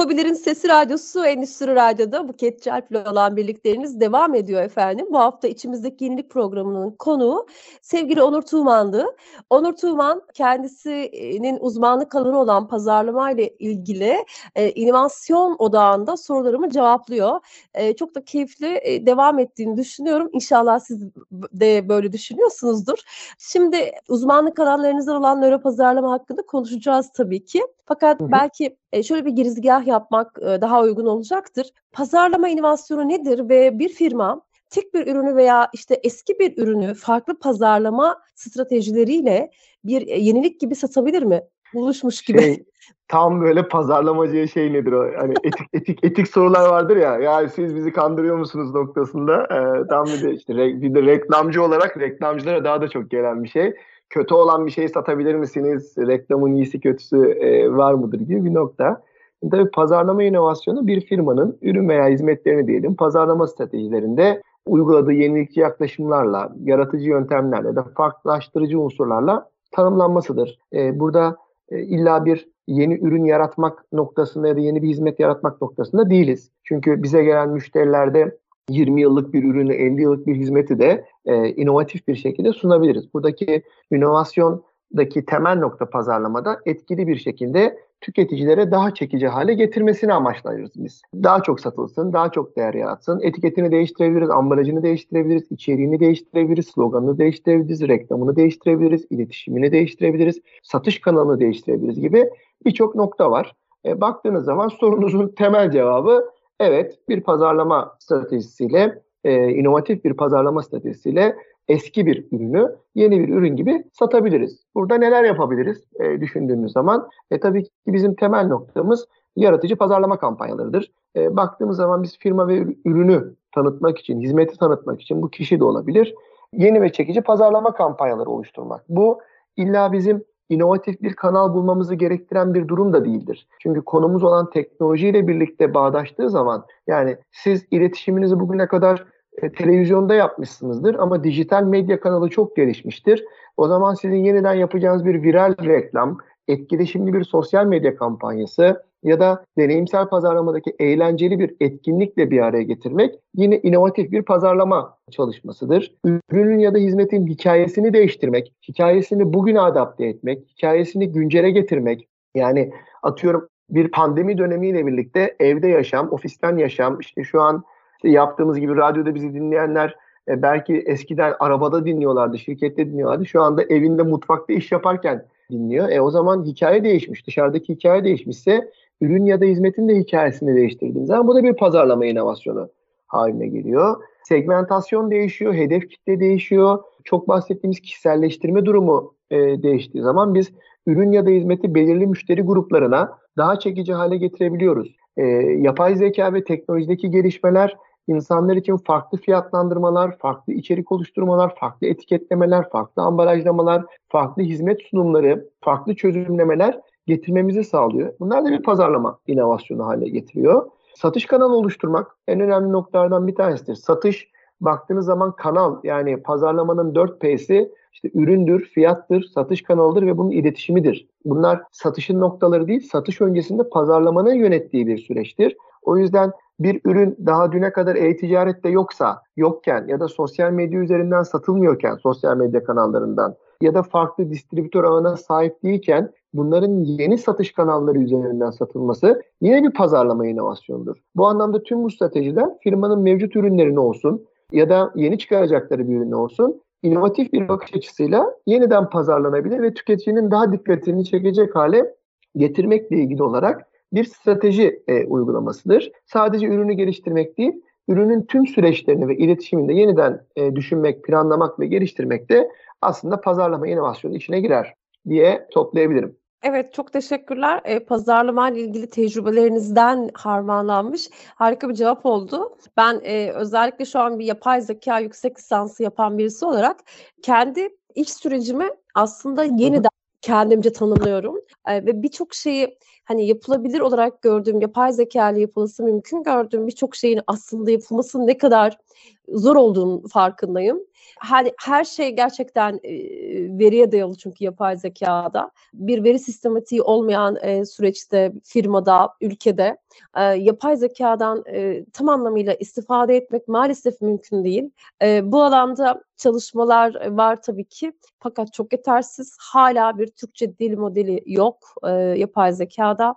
Kobilerin Sesi Radyosu Endüstri Radyo'da Buket Çarp'le olan birlikleriniz devam ediyor efendim. Bu hafta içimizdeki yenilik programının konuğu sevgili Onur Tuğman'dı. Onur Tuğman kendisinin uzmanlık alanı olan pazarlama ile ilgili e, inovasyon odağında sorularımı cevaplıyor. E, çok da keyifli e, devam ettiğini düşünüyorum. İnşallah siz de böyle düşünüyorsunuzdur. Şimdi uzmanlık alanlarınızdan olan nöro pazarlama hakkında konuşacağız tabii ki. Fakat hı hı. belki şöyle bir girizgah yapmak daha uygun olacaktır. Pazarlama inovasyonu nedir ve bir firma tek bir ürünü veya işte eski bir ürünü farklı pazarlama stratejileriyle bir yenilik gibi satabilir mi? Buluşmuş gibi. Şey, tam böyle pazarlamacıya şey nedir o? Hani [laughs] etik etik etik sorular vardır ya. Ya siz bizi kandırıyor musunuz noktasında. Ee, tam bir de işte bir de reklamcı olarak reklamcılara daha da çok gelen bir şey kötü olan bir şeyi satabilir misiniz? Reklamın iyisi kötüsü e, var mıdır gibi bir nokta. Tabii pazarlama inovasyonu bir firmanın ürün veya hizmetlerini diyelim pazarlama stratejilerinde uyguladığı yenilikçi yaklaşımlarla, yaratıcı yöntemlerle de farklılaştırıcı unsurlarla tanımlanmasıdır. E, burada e, illa bir yeni ürün yaratmak noktasında ya da yeni bir hizmet yaratmak noktasında değiliz. Çünkü bize gelen müşterilerde 20 yıllık bir ürünü, 50 yıllık bir hizmeti de e, inovatif bir şekilde sunabiliriz. Buradaki inovasyondaki temel nokta pazarlamada etkili bir şekilde tüketicilere daha çekici hale getirmesini amaçlarız biz. Daha çok satılsın, daha çok değer yaratsın. Etiketini değiştirebiliriz, ambalajını değiştirebiliriz, içeriğini değiştirebiliriz, sloganını değiştirebiliriz, reklamını değiştirebiliriz, iletişimini değiştirebiliriz, satış kanalını değiştirebiliriz gibi birçok nokta var. E, baktığınız zaman sorunuzun [laughs] temel cevabı Evet, bir pazarlama stratejisiyle, e, inovatif bir pazarlama stratejisiyle eski bir ürünü yeni bir ürün gibi satabiliriz. Burada neler yapabiliriz e, düşündüğümüz zaman? E, tabii ki bizim temel noktamız yaratıcı pazarlama kampanyalarıdır. E, baktığımız zaman biz firma ve ürünü tanıtmak için, hizmeti tanıtmak için bu kişi de olabilir. Yeni ve çekici pazarlama kampanyaları oluşturmak. Bu illa bizim inovatif bir kanal bulmamızı gerektiren bir durum da değildir. Çünkü konumuz olan teknolojiyle birlikte bağdaştığı zaman yani siz iletişiminizi bugüne kadar e, televizyonda yapmışsınızdır ama dijital medya kanalı çok gelişmiştir. O zaman sizin yeniden yapacağınız bir viral reklam, etkileşimli bir sosyal medya kampanyası ya da deneyimsel pazarlamadaki eğlenceli bir etkinlikle bir araya getirmek yine inovatif bir pazarlama çalışmasıdır. Ürünün ya da hizmetin hikayesini değiştirmek, hikayesini bugüne adapte etmek, hikayesini güncele getirmek. Yani atıyorum bir pandemi dönemiyle birlikte evde yaşam, ofisten yaşam, işte şu an işte yaptığımız gibi radyoda bizi dinleyenler e, belki eskiden arabada dinliyorlardı, şirkette dinliyorlardı. Şu anda evinde, mutfakta iş yaparken dinliyor. E o zaman hikaye değişmiş. Dışarıdaki hikaye değişmişse ürün ya da hizmetin de hikayesini değiştirdiğiniz zaman bu da bir pazarlama inovasyonu haline geliyor. Segmentasyon değişiyor, hedef kitle değişiyor. Çok bahsettiğimiz kişiselleştirme durumu e, değiştiği zaman biz ürün ya da hizmeti belirli müşteri gruplarına daha çekici hale getirebiliyoruz. e, yapay zeka ve teknolojideki gelişmeler insanlar için farklı fiyatlandırmalar, farklı içerik oluşturmalar, farklı etiketlemeler, farklı ambalajlamalar, farklı hizmet sunumları, farklı çözümlemeler getirmemizi sağlıyor. Bunlar da bir pazarlama inovasyonu haline getiriyor. Satış kanalı oluşturmak en önemli noktalardan bir tanesidir. Satış baktığınız zaman kanal yani pazarlamanın 4P'si işte üründür, fiyattır, satış kanalıdır ve bunun iletişimidir. Bunlar satışın noktaları değil, satış öncesinde pazarlamanın yönettiği bir süreçtir. O yüzden bir ürün daha düne kadar e-ticarette yoksa, yokken ya da sosyal medya üzerinden satılmıyorken, sosyal medya kanallarından ya da farklı distribütör ağına sahip değilken bunların yeni satış kanalları üzerinden satılması yine bir pazarlama inovasyonudur. Bu anlamda tüm bu stratejiler firmanın mevcut ürünlerini olsun ya da yeni çıkaracakları bir ürün olsun inovatif bir bakış açısıyla yeniden pazarlanabilir ve tüketicinin daha dikkatini çekecek hale getirmekle ilgili olarak bir strateji e, uygulamasıdır. Sadece ürünü geliştirmek değil, ürünün tüm süreçlerini ve iletişiminde yeniden e, düşünmek, planlamak ve geliştirmek de aslında pazarlama inovasyonu içine girer diye toplayabilirim. Evet çok teşekkürler. E, pazarlama ile ilgili tecrübelerinizden harmanlanmış harika bir cevap oldu. Ben e, özellikle şu an bir yapay zeka yüksek lisansı yapan birisi olarak kendi iş sürecimi aslında yeniden kendimce tanımlıyorum. E, ve birçok şeyi hani yapılabilir olarak gördüğüm, yapay zeka ile yapılması mümkün gördüğüm birçok şeyin aslında yapılması ne kadar zor olduğunu farkındayım. Her, her şey gerçekten e, veriye dayalı çünkü yapay zekada. Bir veri sistematiği olmayan e, süreçte, firmada, ülkede e, yapay zekadan e, tam anlamıyla istifade etmek maalesef mümkün değil. E, bu alanda çalışmalar var tabii ki fakat çok yetersiz. Hala bir Türkçe dil modeli yok e, yapay zekada.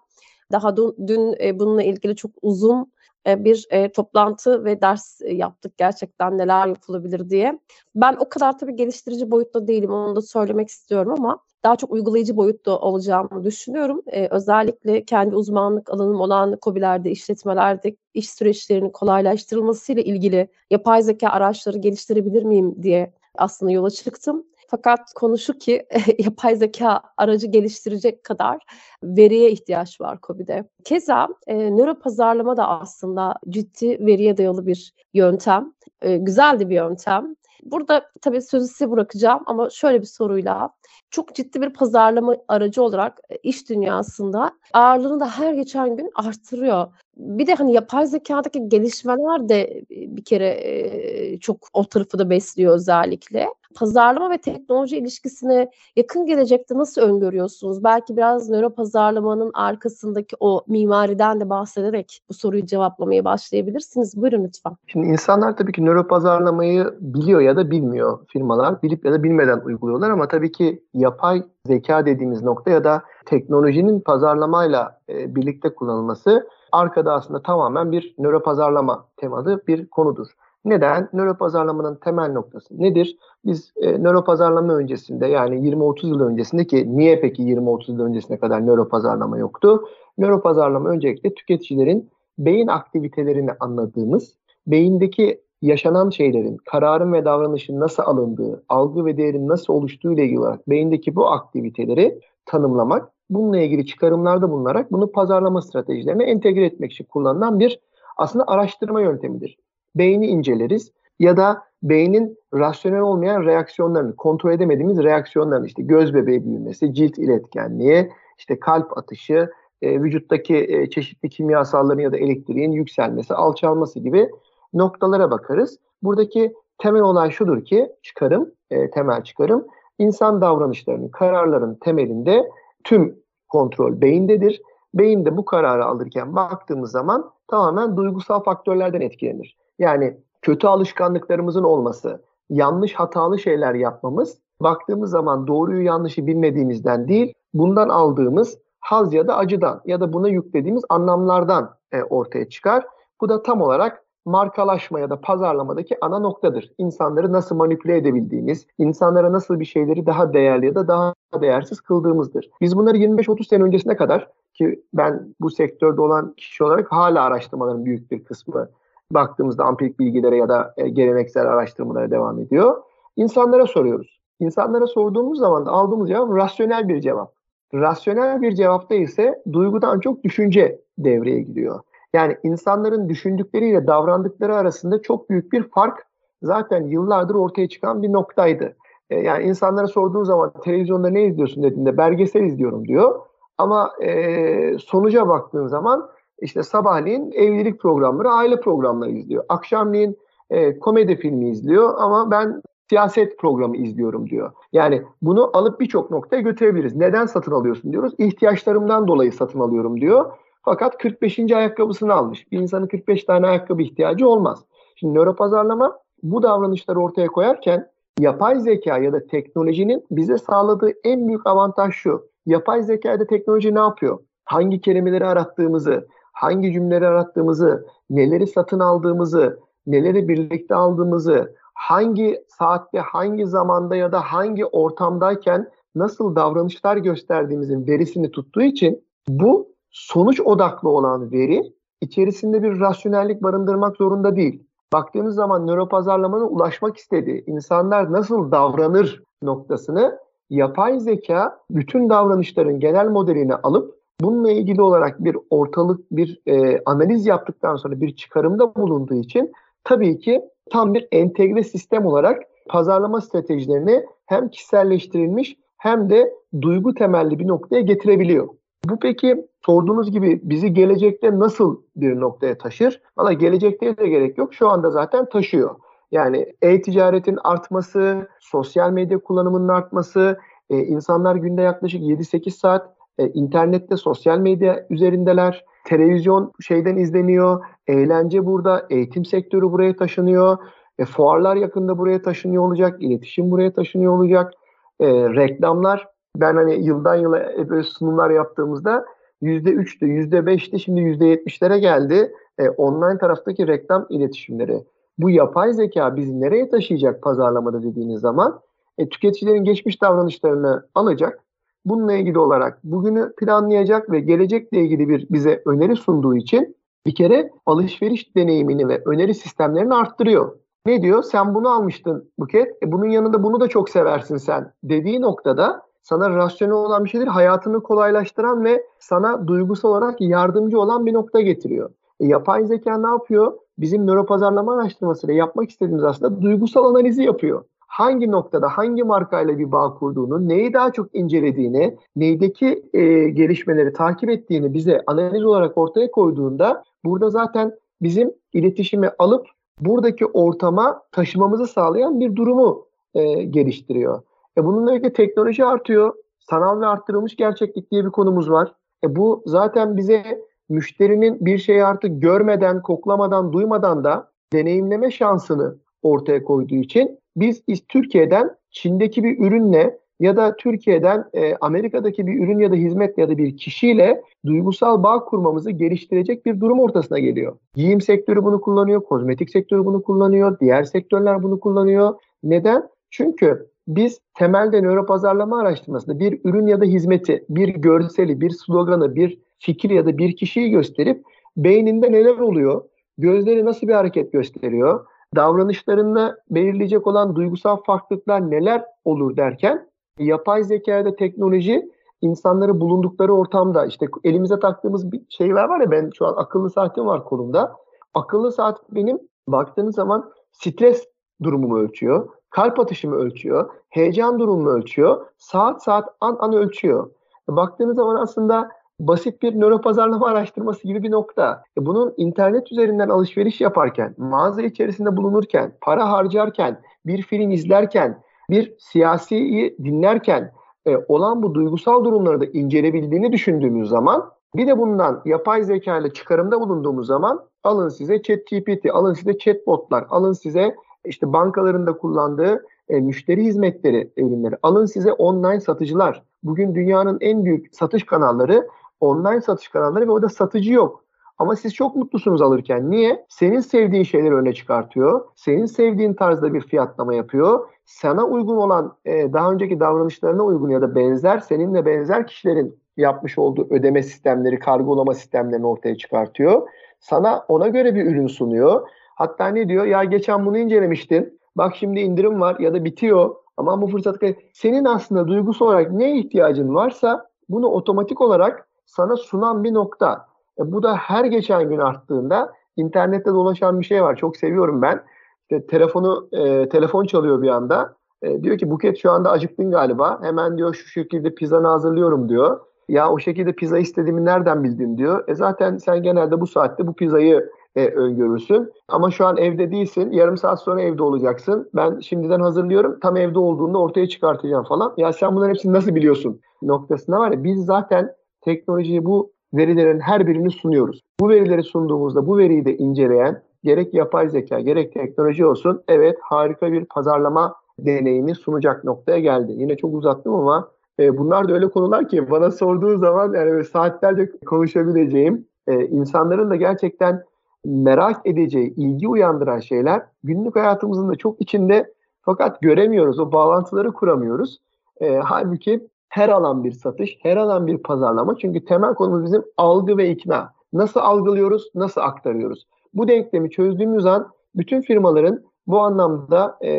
Daha dün, dün e, bununla ilgili çok uzun bir e, toplantı ve ders e, yaptık gerçekten neler yapılabilir diye. Ben o kadar tabii geliştirici boyutta değilim onu da söylemek istiyorum ama daha çok uygulayıcı boyutta olacağımı düşünüyorum. Ee, özellikle kendi uzmanlık alanım olan COBİ'lerde, işletmelerde iş süreçlerinin kolaylaştırılmasıyla ilgili yapay zeka araçları geliştirebilir miyim diye aslında yola çıktım. Fakat konu şu ki [laughs] yapay zeka aracı geliştirecek kadar veriye ihtiyaç var COBİ'de. Keza e, nöro pazarlama da aslında ciddi veriye dayalı bir yöntem. E, güzel de bir yöntem. Burada tabii sözü size bırakacağım ama şöyle bir soruyla çok ciddi bir pazarlama aracı olarak e, iş dünyasında ağırlığını da her geçen gün arttırıyor. Bir de hani yapay zekadaki gelişmeler de e, bir kere e, çok o tarafı da besliyor özellikle. Pazarlama ve teknoloji ilişkisini yakın gelecekte nasıl öngörüyorsunuz? Belki biraz nöro pazarlamanın arkasındaki o mimariden de bahsederek bu soruyu cevaplamaya başlayabilirsiniz. Buyurun lütfen. Şimdi insanlar tabii ki nöro pazarlamayı biliyor ya da bilmiyor firmalar. Bilip ya da bilmeden uyguluyorlar ama tabii ki yapay zeka dediğimiz nokta ya da teknolojinin pazarlamayla e, birlikte kullanılması arkada aslında tamamen bir nöro pazarlama temalı bir konudur. Neden? Nöro pazarlamanın temel noktası nedir? Biz e, nöro pazarlama öncesinde yani 20-30 yıl öncesinde ki niye peki 20-30 yıl öncesine kadar nöro pazarlama yoktu? Nöro pazarlama öncelikle tüketicilerin beyin aktivitelerini anladığımız, beyindeki yaşanan şeylerin, kararın ve davranışın nasıl alındığı, algı ve değerin nasıl oluştuğu ile ilgili beyindeki bu aktiviteleri tanımlamak, bununla ilgili çıkarımlarda bulunarak bunu pazarlama stratejilerine entegre etmek için kullanılan bir aslında araştırma yöntemidir. Beyni inceleriz ya da beynin rasyonel olmayan reaksiyonlarını, kontrol edemediğimiz reaksiyonlarını işte göz bebeği büyümesi, cilt iletkenliği, işte kalp atışı, e, vücuttaki e, çeşitli kimyasalların ya da elektriğin yükselmesi, alçalması gibi noktalara bakarız. Buradaki temel olay şudur ki çıkarım, e, temel çıkarım insan davranışlarının, kararların temelinde tüm kontrol beyindedir. Beyin de bu kararı alırken baktığımız zaman tamamen duygusal faktörlerden etkilenir. Yani kötü alışkanlıklarımızın olması, yanlış hatalı şeyler yapmamız baktığımız zaman doğruyu yanlışı bilmediğimizden değil, bundan aldığımız haz ya da acıdan ya da buna yüklediğimiz anlamlardan e, ortaya çıkar. Bu da tam olarak markalaşma ya da pazarlamadaki ana noktadır. İnsanları nasıl manipüle edebildiğimiz, insanlara nasıl bir şeyleri daha değerli ya da daha değersiz kıldığımızdır. Biz bunları 25-30 sene öncesine kadar ki ben bu sektörde olan kişi olarak hala araştırmaların büyük bir kısmı baktığımızda ampirik bilgilere ya da e, geleneksel araştırmalara devam ediyor. İnsanlara soruyoruz. İnsanlara sorduğumuz zaman da aldığımız cevap rasyonel bir cevap. Rasyonel bir cevapta ise duygudan çok düşünce devreye giriyor. Yani insanların düşündükleriyle davrandıkları arasında çok büyük bir fark zaten yıllardır ortaya çıkan bir noktaydı. E, yani insanlara sorduğun zaman televizyonda ne izliyorsun dediğinde belgesel izliyorum diyor. Ama e, sonuca baktığın zaman işte sabahleyin evlilik programları, aile programları izliyor. Akşamleyin e, komedi filmi izliyor ama ben siyaset programı izliyorum diyor. Yani bunu alıp birçok noktaya götürebiliriz. Neden satın alıyorsun diyoruz. İhtiyaçlarımdan dolayı satın alıyorum diyor. Fakat 45. ayakkabısını almış. Bir insanın 45 tane ayakkabı ihtiyacı olmaz. Şimdi nöropazarlama bu davranışları ortaya koyarken yapay zeka ya da teknolojinin bize sağladığı en büyük avantaj şu. Yapay zekada teknoloji ne yapıyor? Hangi kelimeleri arattığımızı, hangi cümleleri arattığımızı, neleri satın aldığımızı, neleri birlikte aldığımızı, hangi saatte, hangi zamanda ya da hangi ortamdayken nasıl davranışlar gösterdiğimizin verisini tuttuğu için bu sonuç odaklı olan veri içerisinde bir rasyonellik barındırmak zorunda değil. Baktığınız zaman nöropazarlamanın ulaşmak istediği insanlar nasıl davranır noktasını yapay zeka bütün davranışların genel modelini alıp bununla ilgili olarak bir ortalık bir e, analiz yaptıktan sonra bir çıkarımda bulunduğu için tabii ki tam bir entegre sistem olarak pazarlama stratejilerini hem kişiselleştirilmiş hem de duygu temelli bir noktaya getirebiliyor. Bu peki sorduğunuz gibi bizi gelecekte nasıl bir noktaya taşır? Valla gelecekte de gerek yok. Şu anda zaten taşıyor. Yani e-ticaretin artması, sosyal medya kullanımının artması, e, insanlar günde yaklaşık 7-8 saat e, internette, sosyal medya üzerindeler. Televizyon şeyden izleniyor. Eğlence burada, eğitim sektörü buraya taşınıyor. E, fuarlar yakında buraya taşınıyor olacak. iletişim buraya taşınıyor olacak. E, reklamlar ben hani yıldan yıla böyle sunumlar yaptığımızda %3'tü, %5'ti şimdi %70'lere geldi. E, online taraftaki reklam iletişimleri. Bu yapay zeka bizi nereye taşıyacak pazarlamada dediğiniz zaman e, tüketicilerin geçmiş davranışlarını alacak. Bununla ilgili olarak bugünü planlayacak ve gelecekle ilgili bir bize öneri sunduğu için bir kere alışveriş deneyimini ve öneri sistemlerini arttırıyor. Ne diyor? Sen bunu almıştın Buket. E bunun yanında bunu da çok seversin sen dediği noktada sana rasyonel olan bir şeydir. Hayatını kolaylaştıran ve sana duygusal olarak yardımcı olan bir nokta getiriyor. E, yapay zeka ne yapıyor? Bizim nöropazarlama araştırmasıyla yapmak istediğimiz aslında duygusal analizi yapıyor. Hangi noktada hangi markayla bir bağ kurduğunu, neyi daha çok incelediğini, neydeki e, gelişmeleri takip ettiğini bize analiz olarak ortaya koyduğunda burada zaten bizim iletişimi alıp buradaki ortama taşımamızı sağlayan bir durumu e, geliştiriyor. E bununla birlikte teknoloji artıyor. Sanal ve arttırılmış gerçeklik diye bir konumuz var. E bu zaten bize müşterinin bir şeyi artık görmeden, koklamadan, duymadan da deneyimleme şansını ortaya koyduğu için biz Türkiye'den Çin'deki bir ürünle ya da Türkiye'den e, Amerika'daki bir ürün ya da hizmet ya da bir kişiyle duygusal bağ kurmamızı geliştirecek bir durum ortasına geliyor. Giyim sektörü bunu kullanıyor, kozmetik sektörü bunu kullanıyor, diğer sektörler bunu kullanıyor. Neden? Çünkü biz temelde nöropazarlama araştırmasında bir ürün ya da hizmeti, bir görseli, bir sloganı, bir fikir ya da bir kişiyi gösterip beyninde neler oluyor, gözleri nasıl bir hareket gösteriyor, davranışlarında belirleyecek olan duygusal farklılıklar neler olur derken yapay zekada teknoloji insanları bulundukları ortamda işte elimize taktığımız bir şeyler var ya ben şu an akıllı saatim var kolumda. Akıllı saat benim baktığınız zaman stres durumumu ölçüyor kalp atışımı ölçüyor, heyecan durumumu ölçüyor, saat saat an an ölçüyor. Baktığınız zaman aslında basit bir nöropazarlama araştırması gibi bir nokta. E, bunun internet üzerinden alışveriş yaparken, mağaza içerisinde bulunurken, para harcarken, bir film izlerken, bir siyasiyi dinlerken e, olan bu duygusal durumları da incelebildiğini düşündüğümüz zaman bir de bundan yapay zeka ile çıkarımda bulunduğumuz zaman alın size ChatGPT, alın size chatbotlar, alın size işte bankalarında kullandığı e, müşteri hizmetleri ürünleri. Alın size online satıcılar. Bugün dünyanın en büyük satış kanalları online satış kanalları ve orada satıcı yok. Ama siz çok mutlusunuz alırken. Niye? Senin sevdiğin şeyleri öne çıkartıyor. Senin sevdiğin tarzda bir fiyatlama yapıyor. Sana uygun olan e, daha önceki davranışlarına uygun ya da benzer seninle benzer kişilerin yapmış olduğu ödeme sistemleri, kargolama sistemlerini ortaya çıkartıyor. Sana ona göre bir ürün sunuyor. Hatta ne diyor? Ya geçen bunu incelemiştin. Bak şimdi indirim var ya da bitiyor. Ama bu fırsat senin aslında duygusu olarak ne ihtiyacın varsa bunu otomatik olarak sana sunan bir nokta. E, bu da her geçen gün arttığında internette dolaşan bir şey var. Çok seviyorum ben. İşte telefonu e, telefon çalıyor bir anda. E, diyor ki Buket şu anda acıktın galiba. Hemen diyor şu şekilde pizzanı hazırlıyorum diyor. Ya o şekilde pizza istediğimi nereden bildin diyor. E zaten sen genelde bu saatte bu pizzayı e, öngörürsün. Ama şu an evde değilsin. Yarım saat sonra evde olacaksın. Ben şimdiden hazırlıyorum. Tam evde olduğunda ortaya çıkartacağım falan. Ya sen bunların hepsini nasıl biliyorsun noktasında var ya biz zaten teknolojiyi bu verilerin her birini sunuyoruz. Bu verileri sunduğumuzda bu veriyi de inceleyen gerek yapay zeka gerek teknoloji olsun evet harika bir pazarlama deneyimi sunacak noktaya geldi. Yine çok uzattım ama e, bunlar da öyle konular ki bana sorduğu zaman yani saatlerce konuşabileceğim e, insanların da gerçekten merak edeceği, ilgi uyandıran şeyler günlük hayatımızın da çok içinde fakat göremiyoruz. O bağlantıları kuramıyoruz. E, halbuki her alan bir satış, her alan bir pazarlama. Çünkü temel konumuz bizim algı ve ikna. Nasıl algılıyoruz, nasıl aktarıyoruz? Bu denklemi çözdüğümüz an bütün firmaların bu anlamda e,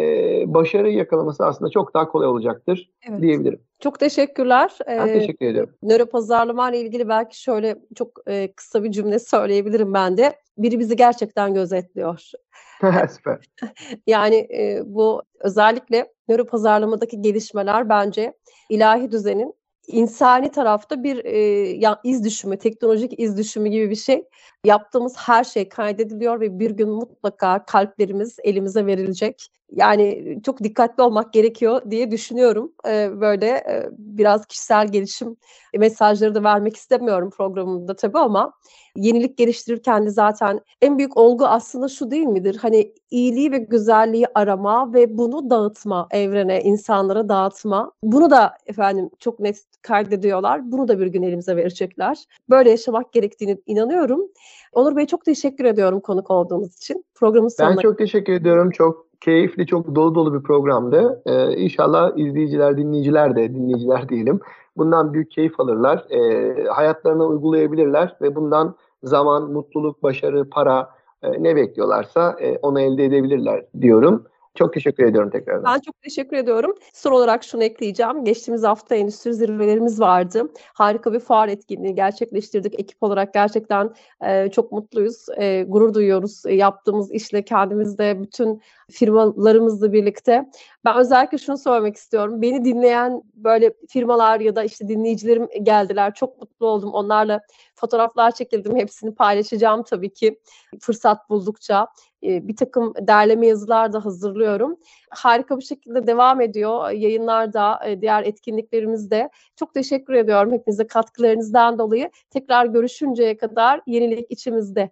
başarı yakalaması aslında çok daha kolay olacaktır evet. diyebilirim. Çok teşekkürler. Ben ee, teşekkür ediyorum. Nöro pazarlama ile ilgili belki şöyle çok e, kısa bir cümle söyleyebilirim ben de. Biri bizi gerçekten gözetliyor. [laughs] Süper. [laughs] yani e, bu özellikle nöro pazarlamadaki gelişmeler bence ilahi düzenin insani tarafta bir e, ya, iz düşümü, teknolojik iz düşümü gibi bir şey. Yaptığımız her şey kaydediliyor ve bir gün mutlaka kalplerimiz elimize verilecek. Yani çok dikkatli olmak gerekiyor diye düşünüyorum. E, böyle e, biraz kişisel gelişim mesajları da vermek istemiyorum programımda tabii ama yenilik geliştirirken de zaten en büyük olgu aslında şu değil midir? Hani iyiliği ve güzelliği arama ve bunu dağıtma evrene, insanlara dağıtma. Bunu da efendim çok net kaydediyorlar. Bunu da bir gün elimize verecekler. Böyle yaşamak gerektiğini inanıyorum. Onur Bey çok teşekkür ediyorum konuk olduğunuz için. Programın sonuna... Ben çok teşekkür ediyorum. Çok keyifli, çok dolu dolu bir programdı. Ee, inşallah izleyiciler, dinleyiciler de, dinleyiciler diyelim, bundan büyük keyif alırlar. Ee, hayatlarına uygulayabilirler ve bundan zaman, mutluluk, başarı, para e, ne bekliyorlarsa e, onu elde edebilirler diyorum. Çok teşekkür ediyorum tekrardan. Ben çok teşekkür ediyorum. Son olarak şunu ekleyeceğim. Geçtiğimiz hafta endüstri zirvelerimiz vardı. Harika bir fuar etkinliği gerçekleştirdik. Ekip olarak gerçekten e, çok mutluyuz. E, gurur duyuyoruz e, yaptığımız işle kendimizde bütün firmalarımızla birlikte. Ben özellikle şunu söylemek istiyorum. Beni dinleyen böyle firmalar ya da işte dinleyicilerim geldiler. Çok mutlu oldum. Onlarla fotoğraflar çekildim. Hepsini paylaşacağım tabii ki fırsat buldukça. Bir takım derleme yazılar da hazırlıyorum. Harika bir şekilde devam ediyor yayınlarda, diğer etkinliklerimizde. Çok teşekkür ediyorum hepinize katkılarınızdan dolayı. Tekrar görüşünceye kadar yenilik içimizde